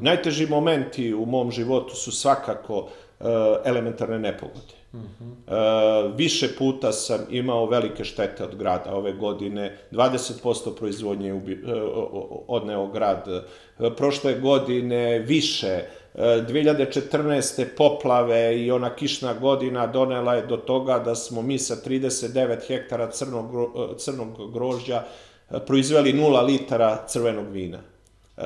Najteži momenti u mom životu su svakako e, elementarne nepogode. E, više puta sam imao velike štete od grada ove godine, 20% proizvodnje je o- odneo grad, E, prošle godine više, E, 2014. poplave i ona kišna godina donela je do toga da smo mi sa 39 hektara crnog, crnog grožđa proizveli 0 litara crvenog vina. E,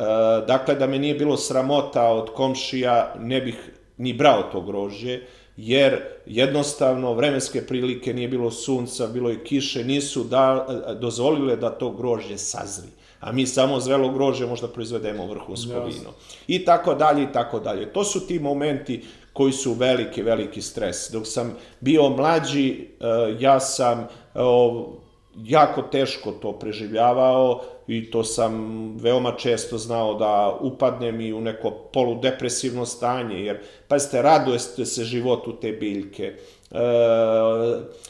dakle, da me nije bilo sramota od komšija, ne bih ni brao to grožđe, jer jednostavno vremenske prilike nije bilo sunca, bilo je kiše, nisu da, dozvolile da to grožđe sazri. A mi samo zrelo grožđe možda proizvedemo vrhunsko Jasno. vino. I tako dalje, i tako dalje. To su ti momenti koji su veliki, veliki stres. Dok sam bio mlađi, e, ja sam e, jako teško to preživljavao i to sam veoma često znao da upadnem i u neko poludepresivno stanje, jer, pazite, radujete se životu te biljke, e,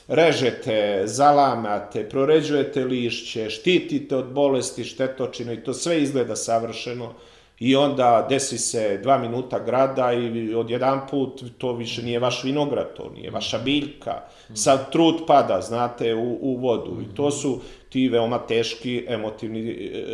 režete, zalamate, proređujete lišće, štitite od bolesti, štetočina i to sve izgleda savršeno I onda desi se dva minuta grada i odjedan put to više nije vaš vinograd, to nije vaša biljka. Sad trud pada, znate, u, u vodu. I to su ti veoma teški emotivni e,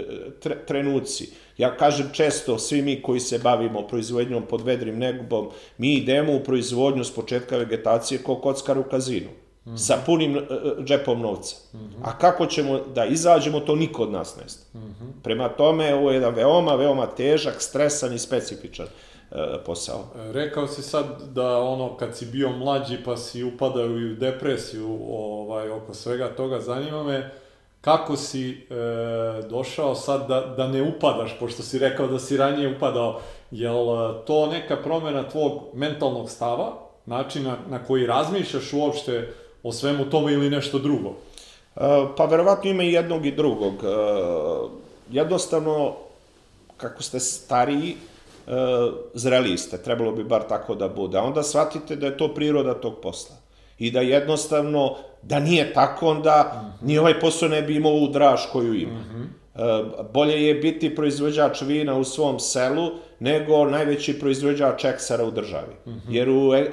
tre, trenuci. Ja kažem često, svi mi koji se bavimo proizvodnjom pod vedrim nebom, mi idemo u proizvodnju s početka vegetacije kao kockar u kazinu. Mm -hmm. sa punim uh, džepom novca. Mm -hmm. A kako ćemo da izađemo, to niko od nas ne zna. Mm -hmm. Prema tome, ovo je jedan veoma, veoma težak, stresan i specifičan uh, posao. Rekao si sad da ono kad si bio mlađi pa si upadao i u depresiju ovaj, oko svega toga, zanima me kako si e, došao sad da, da ne upadaš, pošto si rekao da si ranije upadao, jel to neka promjena tvog mentalnog stava, načina na koji razmišljaš uopšte o svemu tome ili nešto drugo? E, pa verovatno ima i jednog i drugog. E, jednostavno, kako ste stariji, e, zreliji ste, trebalo bi bar tako da bude. A onda shvatite da je to priroda tog posla. I da jednostavno, da nije tako, onda ni ovaj posao ne bi imao u draž koju ima. Mm -hmm. Bolje je biti proizvođač vina u svom selu nego najveći proizvođač eksera u državi. Mm -hmm. Jer u, e,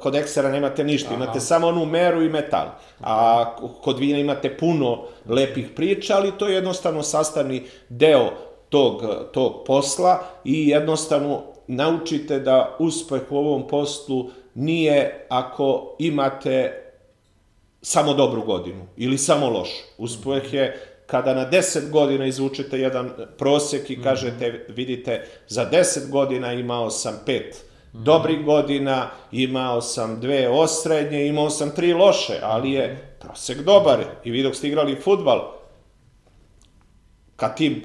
kod eksera nemate ništa, Aha. imate samo onu meru i metal. A kod vina imate puno lepih priča, ali to je jednostavno sastavni deo tog, tog posla i jednostavno naučite da uspeh u ovom poslu nije ako imate samo dobru godinu ili samo loš. Uspeh je kada na 10 godina izvučete jedan prosek i kažete, vidite, za 10 godina imao sam pet dobrih godina, imao sam dve osrednje, imao sam tri loše, ali je prosek dobar. I vi dok ste igrali futbal, kad tim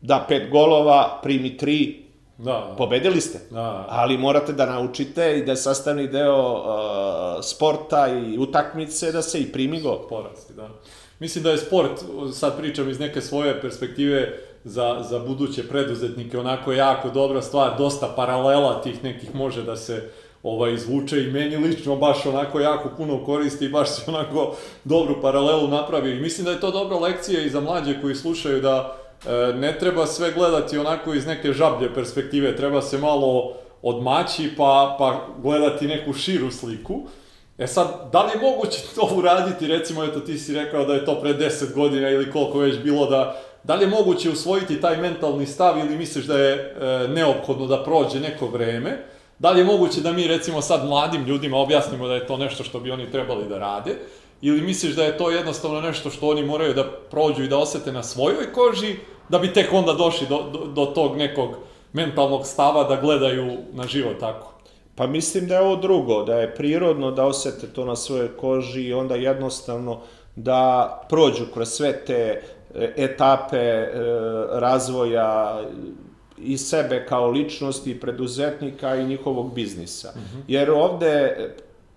da pet golova, primi tri, da, pobedili ste. Da. Ali morate da naučite i da je sastavni deo uh, sporta i utakmice da se i primi gol. Porasti, da. Mislim da je sport, sad pričam iz neke svoje perspektive, za, za buduće preduzetnike onako jako dobra stvar, dosta paralela tih nekih može da se ovaj, izvuče i meni lično baš onako jako puno koristi i baš se onako dobru paralelu napravi. I mislim da je to dobra lekcija i za mlađe koji slušaju da e, ne treba sve gledati onako iz neke žablje perspektive, treba se malo odmaći pa, pa gledati neku širu sliku. E sad, da li je moguće to uraditi, recimo, eto ti si rekao da je to pre 10 godina ili koliko već bilo da, da li je moguće usvojiti taj mentalni stav ili misliš da je e, neophodno da prođe neko vreme? Da li je moguće da mi recimo sad mladim ljudima objasnimo da je to nešto što bi oni trebali da rade? Ili misliš da je to jednostavno nešto što oni moraju da prođu i da osete na svojoj koži, da bi tek onda došli do, do, do tog nekog mentalnog stava da gledaju na život tako? Pa mislim da je ovo drugo, da je prirodno da osete to na svojoj koži i onda jednostavno da prođu kroz sve te e, etape e, razvoja i sebe kao ličnosti i preduzetnika i njihovog biznisa. Mm -hmm. Jer ovde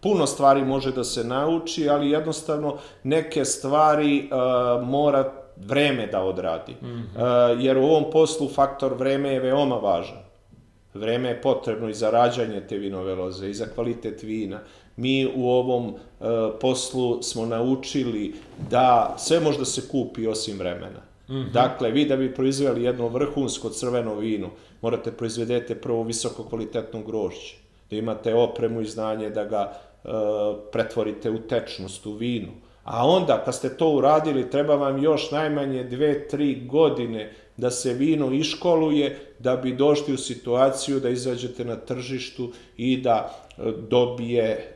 puno stvari može da se nauči, ali jednostavno neke stvari uh, mora vreme da odradi. Mm -hmm. uh, jer u ovom poslu faktor vreme je veoma važan. Vreme je potrebno i za rađanje te vinove loze, i za kvalitet vina. Mi u ovom e, poslu smo naučili da sve može da se kupi osim vremena. Mm -hmm. Dakle, vi da bi proizveli jedno vrhunsko crveno vino, morate proizvedete prvo visoko kvalitetno grožđe, da imate opremu i znanje da ga e, pretvorite u tečnost, u vinu. A onda, kad ste to uradili, treba vam još najmanje dve, tri godine da se vino iškoluje da bi došli u situaciju da izađete na tržištu i da e, dobije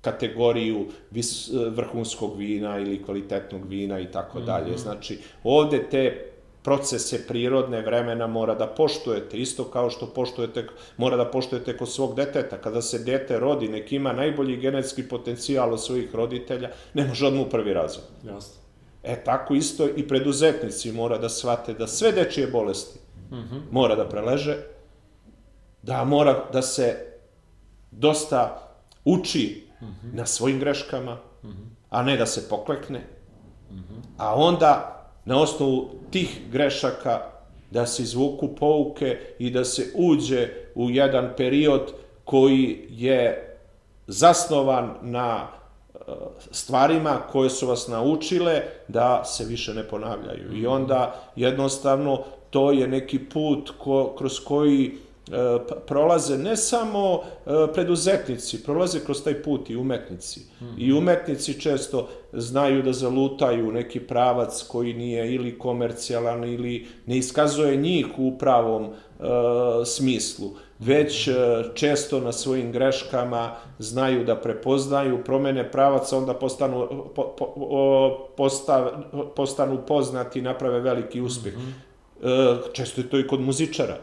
kategoriju vis, e, vrhunskog vina ili kvalitetnog vina i tako mhm. dalje. Znači, ovde te procese prirodne vremena mora da poštujete, isto kao što poštujete, mora da poštujete kod svog deteta. Kada se dete rodi, nek ima najbolji genetski potencijal od svojih roditelja, ne može odmah u prvi razvoj. Jasno. E, tako isto i preduzetnici mora da shvate da sve dečije bolesti mm -hmm. mora da preleže, da mora da se dosta uči mm -hmm. na svojim greškama, mm -hmm. a ne da se poklekne, mm -hmm. a onda na osnovu tih grešaka da se izvuku pouke i da se uđe u jedan period koji je zasnovan na uh, stvarima koje su vas naučile da se više ne ponavljaju. I onda jednostavno to je neki put ko, kroz koji E, prolaze ne samo e, preduzetnici, prolaze kroz taj put i umetnici. Mm -hmm. I umetnici često znaju da zalutaju neki pravac koji nije ili komercijalan ili ne iskazuje njih u pravom uh, smislu, već uh, često na svojim greškama znaju da prepoznaju, promene pravaca, onda postanu, po, po, postav, postanu poznati i naprave veliki uspeh. Mm -hmm. Uh, često je to i kod muzičara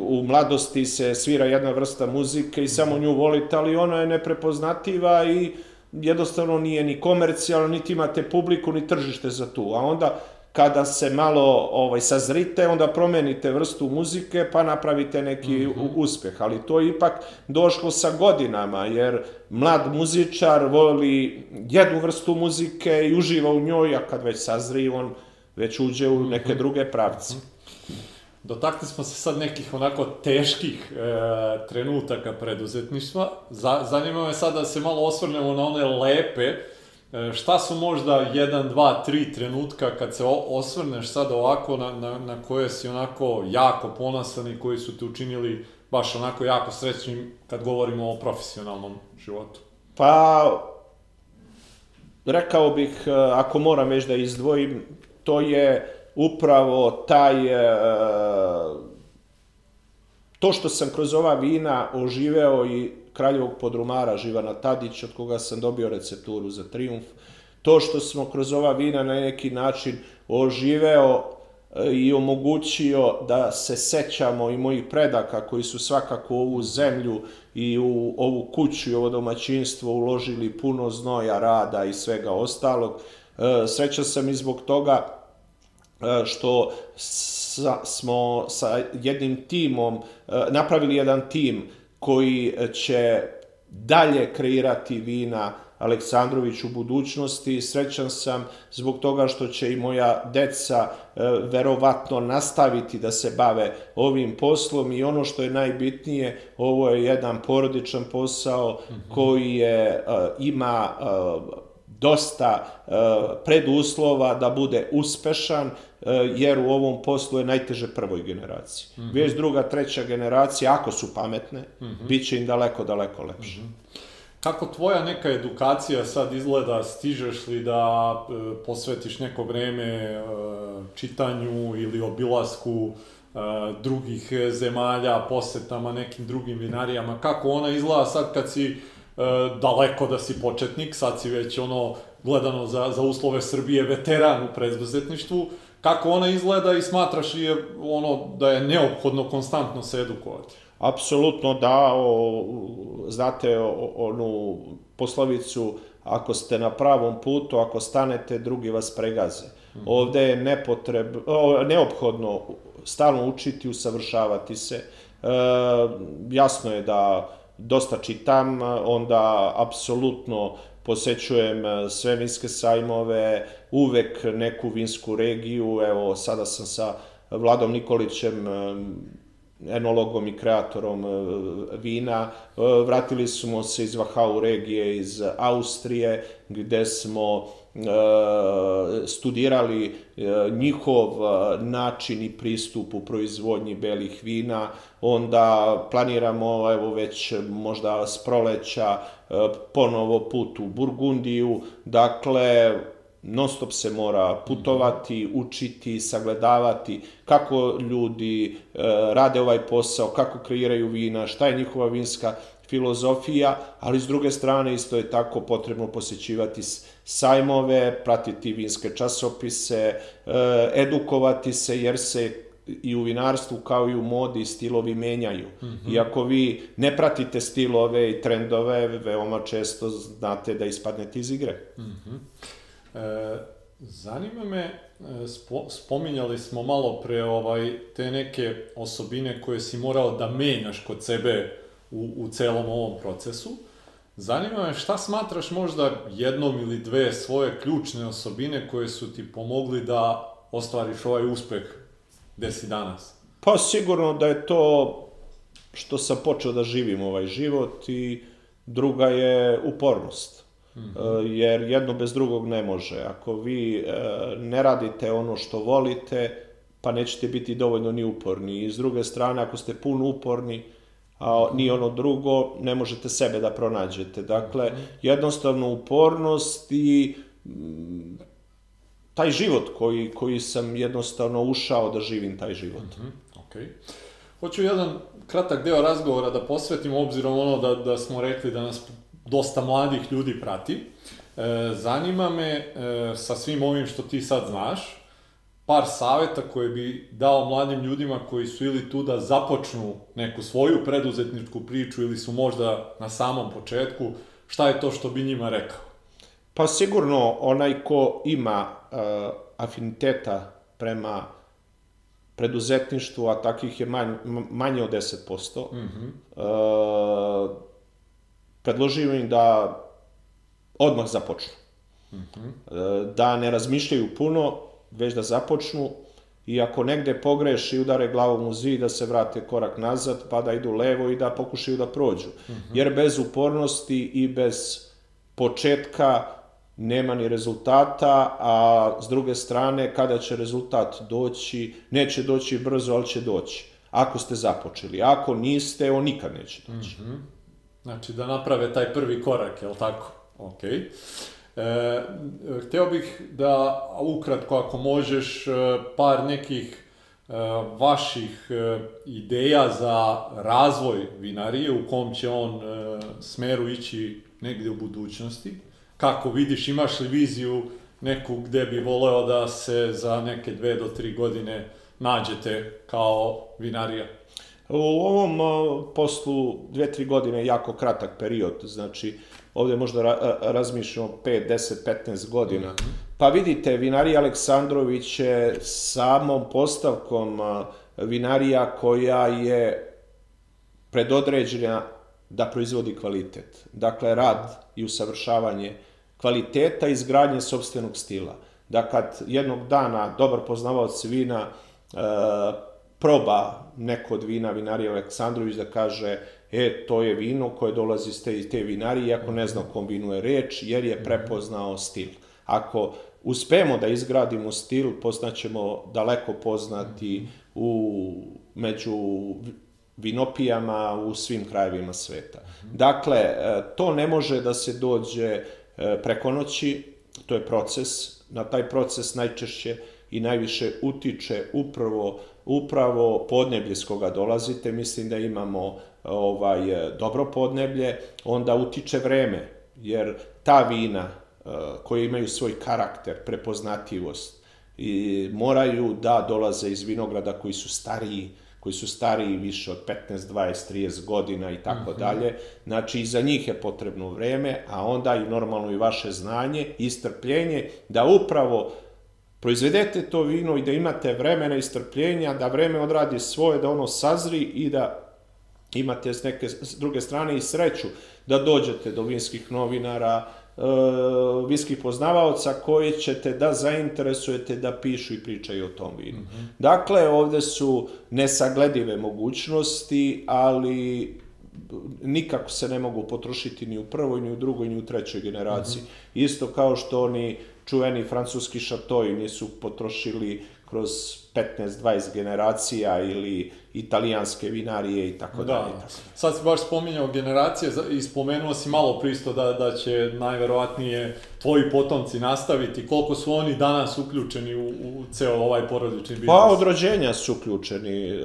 U mladosti se svira jedna vrsta muzike i samo nju volite, ali ona je neprepoznativa i jednostavno nije ni komercijalna, niti imate publiku, ni tržište za tu. A onda kada se malo ovaj sazrite, onda promenite vrstu muzike, pa napravite neki mm -hmm. uspeh. Ali to je ipak došlo sa godinama, jer mlad muzičar voli jednu vrstu muzike i uživa u njoj, a kad već sazri, on već uđe u neke mhm. druge pravce. -hmm. Dotakli smo se sad nekih onako teških e, trenutaka preduzetništva. Za, zanima me sad da se malo osvrnemo na one lepe. E, šta su možda jedan, dva, tri trenutka kad se osvrneš sad ovako na, na, na koje si onako jako ponosan i koji su te učinili baš onako jako srećnim kad govorimo o profesionalnom životu? Pa, rekao bih, e, ako moram već da izdvojim, to je upravo taj e, to što sam kroz ova vina oživeo i kraljevog podrumara Živana Tadić, od koga sam dobio recepturu za triumf, to što smo kroz ova vina na neki način oživeo e, i omogućio da se sećamo i mojih predaka koji su svakako u ovu zemlju i u ovu kuću i ovo domaćinstvo uložili puno znoja, rada i svega ostalog. E, srećan sam i zbog toga što sa, smo sa jednim timom e, napravili jedan tim koji će dalje kreirati vina Aleksandrović u budućnosti. Srećan sam zbog toga što će i moja deca e, verovatno nastaviti da se bave ovim poslom. I ono što je najbitnije, ovo je jedan porodičan posao koji je, ima dosta uh, preduslova da bude uspešan, jer u ovom poslu je najteže prvoj generaciji. Mm -hmm. Već druga, treća generacija, ako su pametne, mm -hmm. bit će im daleko, daleko lepše. Mm -hmm. Kako tvoja neka edukacija sad izgleda? Stižeš li da e, posvetiš neko vreme e, čitanju ili obilasku e, drugih zemalja, posetama nekim drugim vinarijama? Kako ona izgleda sad kad si E, daleko da si početnik, sad si već ono gledano za, za uslove Srbije veteran u preduzetništvu, kako ona izgleda i smatraš je ono da je neophodno konstantno se edukovati? Apsolutno da, o, znate o, onu poslovicu ako ste na pravom putu, ako stanete, drugi vas pregaze. Mm -hmm. Ovde je nepotreb, o, neophodno stalno učiti, usavršavati se. E, jasno je da dosta čitam, onda apsolutno posećujem e, sve vinske sajmove, uvek neku vinsku regiju, evo sada sam sa Vladom Nikolićem, e, enologom i kreatorom e, vina. Vratili smo se iz Vahau regije, iz Austrije, gde smo studirali njihov način i pristup u proizvodnji belih vina, onda planiramo evo već možda s proleća ponovo put u Burgundiju, dakle non stop se mora putovati, učiti, sagledavati kako ljudi rade ovaj posao, kako kreiraju vina, šta je njihova vinska filozofija, ali s druge strane isto je tako potrebno posećivati sajmove, pratiti vinske časopise, e, edukovati se jer se i u vinarstvu kao i u modi stilovi menjaju. Mm -hmm. I ako vi ne pratite stilove i trendove, veoma često znate da ispadnete iz igre. Mm -hmm. e, zanima me, e, spo, spominjali smo malo pre ovaj, te neke osobine koje si morao da menjaš kod sebe u, u celom ovom procesu. Zanima me šta smatraš možda jednom ili dve svoje ključne osobine koje su ti pomogli da ostvariš ovaj uspeh gde si danas? Pa sigurno da je to što sam počeo da živim ovaj život i druga je upornost. jer jedno bez drugog ne može. Ako vi e, ne radite ono što volite, pa nećete biti dovoljno ni uporni. I s druge strane, ako ste puno uporni, a ni ono drugo, ne možete sebe da pronađete. Dakle, jednostavno upornost i mm, taj život koji, koji sam jednostavno ušao da živim taj život. Mm -hmm, okay. Hoću jedan kratak deo razgovora da posvetim, obzirom ono da, da smo rekli da nas dosta mladih ljudi prati. E, zanima me, e, sa svim ovim što ti sad znaš, par saveta koje bi dao mladim ljudima koji su ili tu da započnu neku svoju preduzetničku priču ili su možda na samom početku, šta je to što bi njima rekao? Pa sigurno onaj ko ima uh, afiniteta prema preduzetništvu, a takvih je manj, manje od 10%, mm -hmm. uh, predložio im da odmah započnu. Mm -hmm. Da ne razmišljaju puno, već da započnu i ako negde pogreši i udare glavom u zid, da se vrate korak nazad, pa da idu levo i da pokušaju da prođu. Mm -hmm. Jer bez upornosti i bez početka nema ni rezultata, a s druge strane, kada će rezultat doći, neće doći brzo, ali će doći. Ako ste započeli. Ako niste, on nikad neće doći. Mm -hmm. Znači, da naprave taj prvi korak, je li tako? Okej. Okay. E, hteo bih da ukratko, ako možeš, e, par nekih e, vaših e, ideja za razvoj vinarije, u kom će on smeru ići negde u budućnosti. Kako vidiš, imaš li viziju neku gde bi voleo da se za neke dve do tri godine nađete kao vinarija? U ovom poslu dve, tri godine je jako kratak period, znači ovde možda ra razmišljamo 5, 10, 15 godina. Mhm. Pa vidite, vinarija Aleksandrović je samom postavkom vinarija koja je predodređena da proizvodi kvalitet. Dakle, rad i usavršavanje kvaliteta i izgradnje sobstvenog stila. Da kad jednog dana dobar poznavaoc vina e, proba neko od vina vinarija Aleksandrović da kaže e, to je vino koje dolazi iz te, te vinarije, iako ne zna o kom vinu je reč, jer je prepoznao stil. Ako uspemo da izgradimo stil, poznaćemo daleko poznati u, među vinopijama u svim krajevima sveta. Dakle, e, to ne može da se dođe e, preko noći, to je proces, na taj proces najčešće i najviše utiče upravo upravo podneblje s koga dolazite, mislim da imamo ovaj dobro podneblje, onda utiče vreme, jer ta vina eh, koje imaju svoj karakter, prepoznatljivost, i moraju da dolaze iz vinograda koji su stariji, koji su stariji više od 15, 20, 30 godina i tako mhm. dalje. Znači, i za njih je potrebno vreme, a onda i normalno i vaše znanje i strpljenje da upravo proizvedete to vino i da imate vremena i strpljenja, da vreme odradi svoje, da ono sazri i da imate s neke s druge strane i sreću da dođete do vinskih novinara, e, vinskih poznavaoca koje ćete da zainteresujete da pišu i pričaju o tom vinu. Mm -hmm. Dakle, ovde su nesagledive mogućnosti, ali nikako se ne mogu potrošiti ni u prvoj, ni u drugoj, ni u trećoj generaciji. Mm -hmm. Isto kao što oni čuveni francuski šatoji nisu potrošili kroz 15-20 generacija ili italijanske vinarije i tako da, dalje. Sad si baš spominjao generacije i spomenuo si malo pristo da, da će najverovatnije tvoji potomci nastaviti. Koliko su oni danas uključeni u, u ceo ovaj porodični biznis? Pa od rođenja su uključeni. E,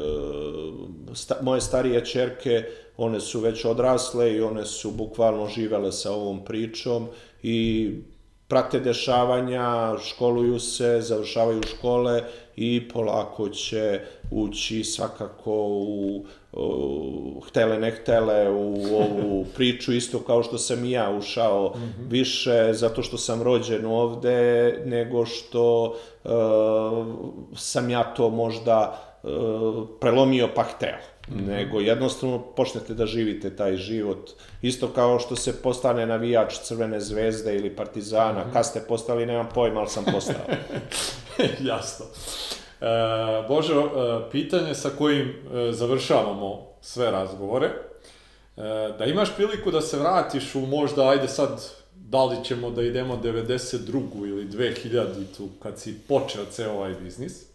sta, moje starije čerke, one su već odrasle i one su bukvalno živele sa ovom pričom i prate dešavanja, školuju se, završavaju škole i polako će ući svakako u, u htele ne htele u ovu priču isto kao što sam i ja ušao mm -hmm. više zato što sam rođen ovde nego što uh, sam ja to možda uh, prelomio pa hteo. Mm -hmm. nego jednostavno počnete da živite taj život. Isto kao što se postane navijač Crvene zvezde ili Partizana, mm -hmm. kad ste postali, nemam pojma, ali sam postao. Jasno. E, Bože, e, pitanje sa kojim e, završavamo sve razgovore, e, da imaš priliku da se vratiš u možda, ajde sad, da li ćemo da idemo 92. ili 2000. tu kad si počeo ceo ovaj biznis,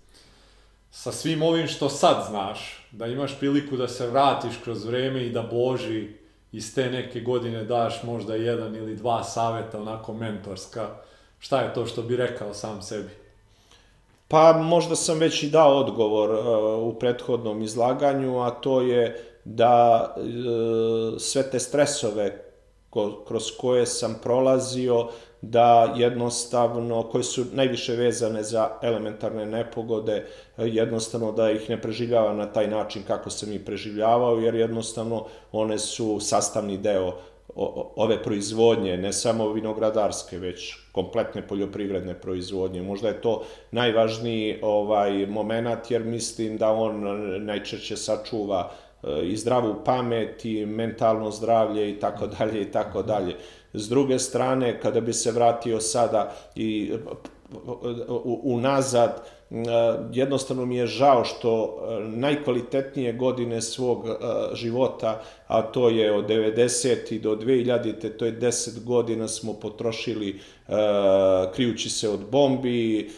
sa svim ovim što sad znaš, da imaš priliku da se vratiš kroz vreme i da Boži iz te neke godine daš možda jedan ili dva saveta, onako mentorska, šta je to što bi rekao sam sebi? Pa možda sam već i dao odgovor uh, u prethodnom izlaganju, a to je da uh, sve te stresove kroz koje sam prolazio, da jednostavno, koje su najviše vezane za elementarne nepogode, jednostavno da ih ne preživljava na taj način kako sam ih preživljavao, jer jednostavno one su sastavni deo ove proizvodnje, ne samo vinogradarske, već kompletne poljoprivredne proizvodnje. Možda je to najvažniji ovaj moment jer mislim da on najčešće sačuva e, i zdravu pamet i mentalno zdravlje i tako dalje i tako dalje. S druge strane, kada bi se vratio sada i unazad, jednostavno mi je žao što najkvalitetnije godine svog života, a to je od 90. do 2000. to je 10 godina smo potrošili krijući se od bombi,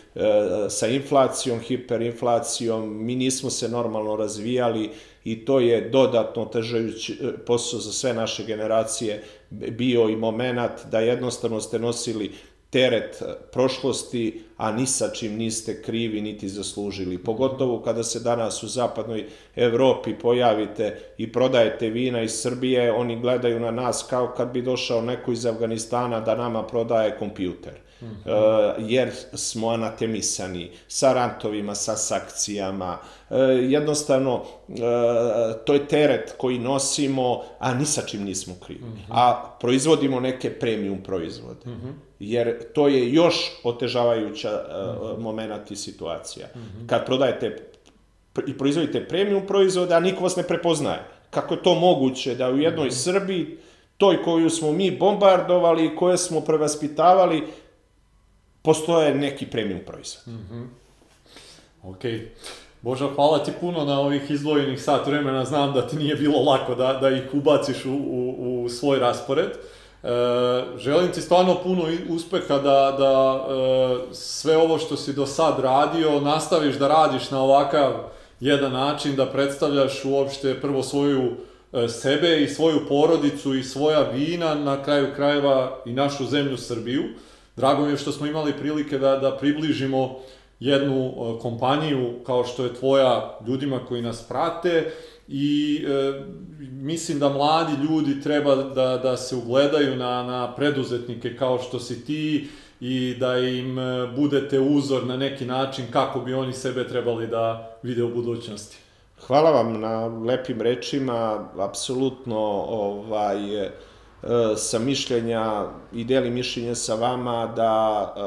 sa inflacijom, hiperinflacijom, mi nismo se normalno razvijali i to je dodatno težajući posao za sve naše generacije bio i moment da jednostavno ste nosili teret prošlosti, a ni sa čim niste krivi niti zaslužili. Pogotovo kada se danas u zapadnoj Evropi pojavite i prodajete vina iz Srbije, oni gledaju na nas kao kad bi došao neko iz Afganistana da nama prodaje kompjuter. Mm -hmm. jer smo anatemisani sa rantovima, sa sakcijama. E, jednostavno, e, to je teret koji nosimo, a ni sa čim nismo krivi. Mm -hmm. A proizvodimo neke premium proizvode. Mm -hmm jer to je još otežavajuća uh, moment i situacija. Mm -hmm. Kad prodajete i proizvodite premium proizvode, a niko vas ne prepoznaje. Kako je to moguće da u jednoj mm -hmm. Srbiji, toj koju smo mi bombardovali i koje smo prevaspitavali, postoje neki premium proizvod. Mm -hmm. Okej. Okay. Božo, hvala ti puno na ovih izdvojenih sat vremena. Znam da ti nije bilo lako da, da ih ubaciš u, u, u svoj raspored. E, želim ti stvarno puno uspeha da, da e, sve ovo što si do sad radio nastaviš da radiš na ovakav jedan način, da predstavljaš uopšte prvo svoju e, sebe i svoju porodicu i svoja vina, na kraju krajeva i našu zemlju Srbiju. Drago mi je što smo imali prilike da, da približimo jednu e, kompaniju kao što je tvoja ljudima koji nas prate i e, mislim da mladi ljudi treba da, da se ugledaju na, na preduzetnike kao što si ti i da im e, budete uzor na neki način kako bi oni sebe trebali da vide u budućnosti. Hvala vam na lepim rečima, apsolutno ovaj, sa mišljenja i delim mišljenje sa vama da e,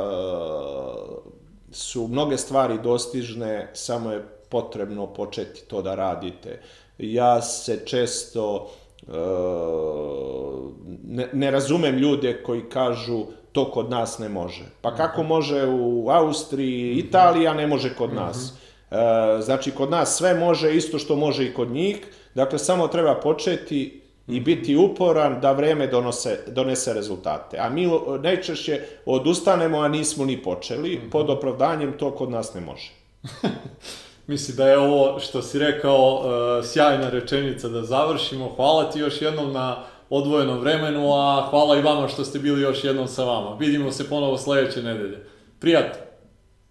su mnoge stvari dostižne, samo je potrebno početi to da radite ja se često uh, ne, ne razumem ljude koji kažu to kod nas ne može. Pa kako može u Austriji, Italija, ne može kod nas. Uh, znači, kod nas sve može, isto što može i kod njih. Dakle, samo treba početi i biti uporan da vreme donose, donese rezultate. A mi najčešće odustanemo, a nismo ni počeli, pod opravdanjem to kod nas ne može. Mislim da je ovo što si rekao uh, sjajna rečenica da završimo. Hvala ti još jednom na odvojenom vremenu, a hvala i vama što ste bili još jednom sa vama. Vidimo se ponovo sledeće nedelje. Prijatno!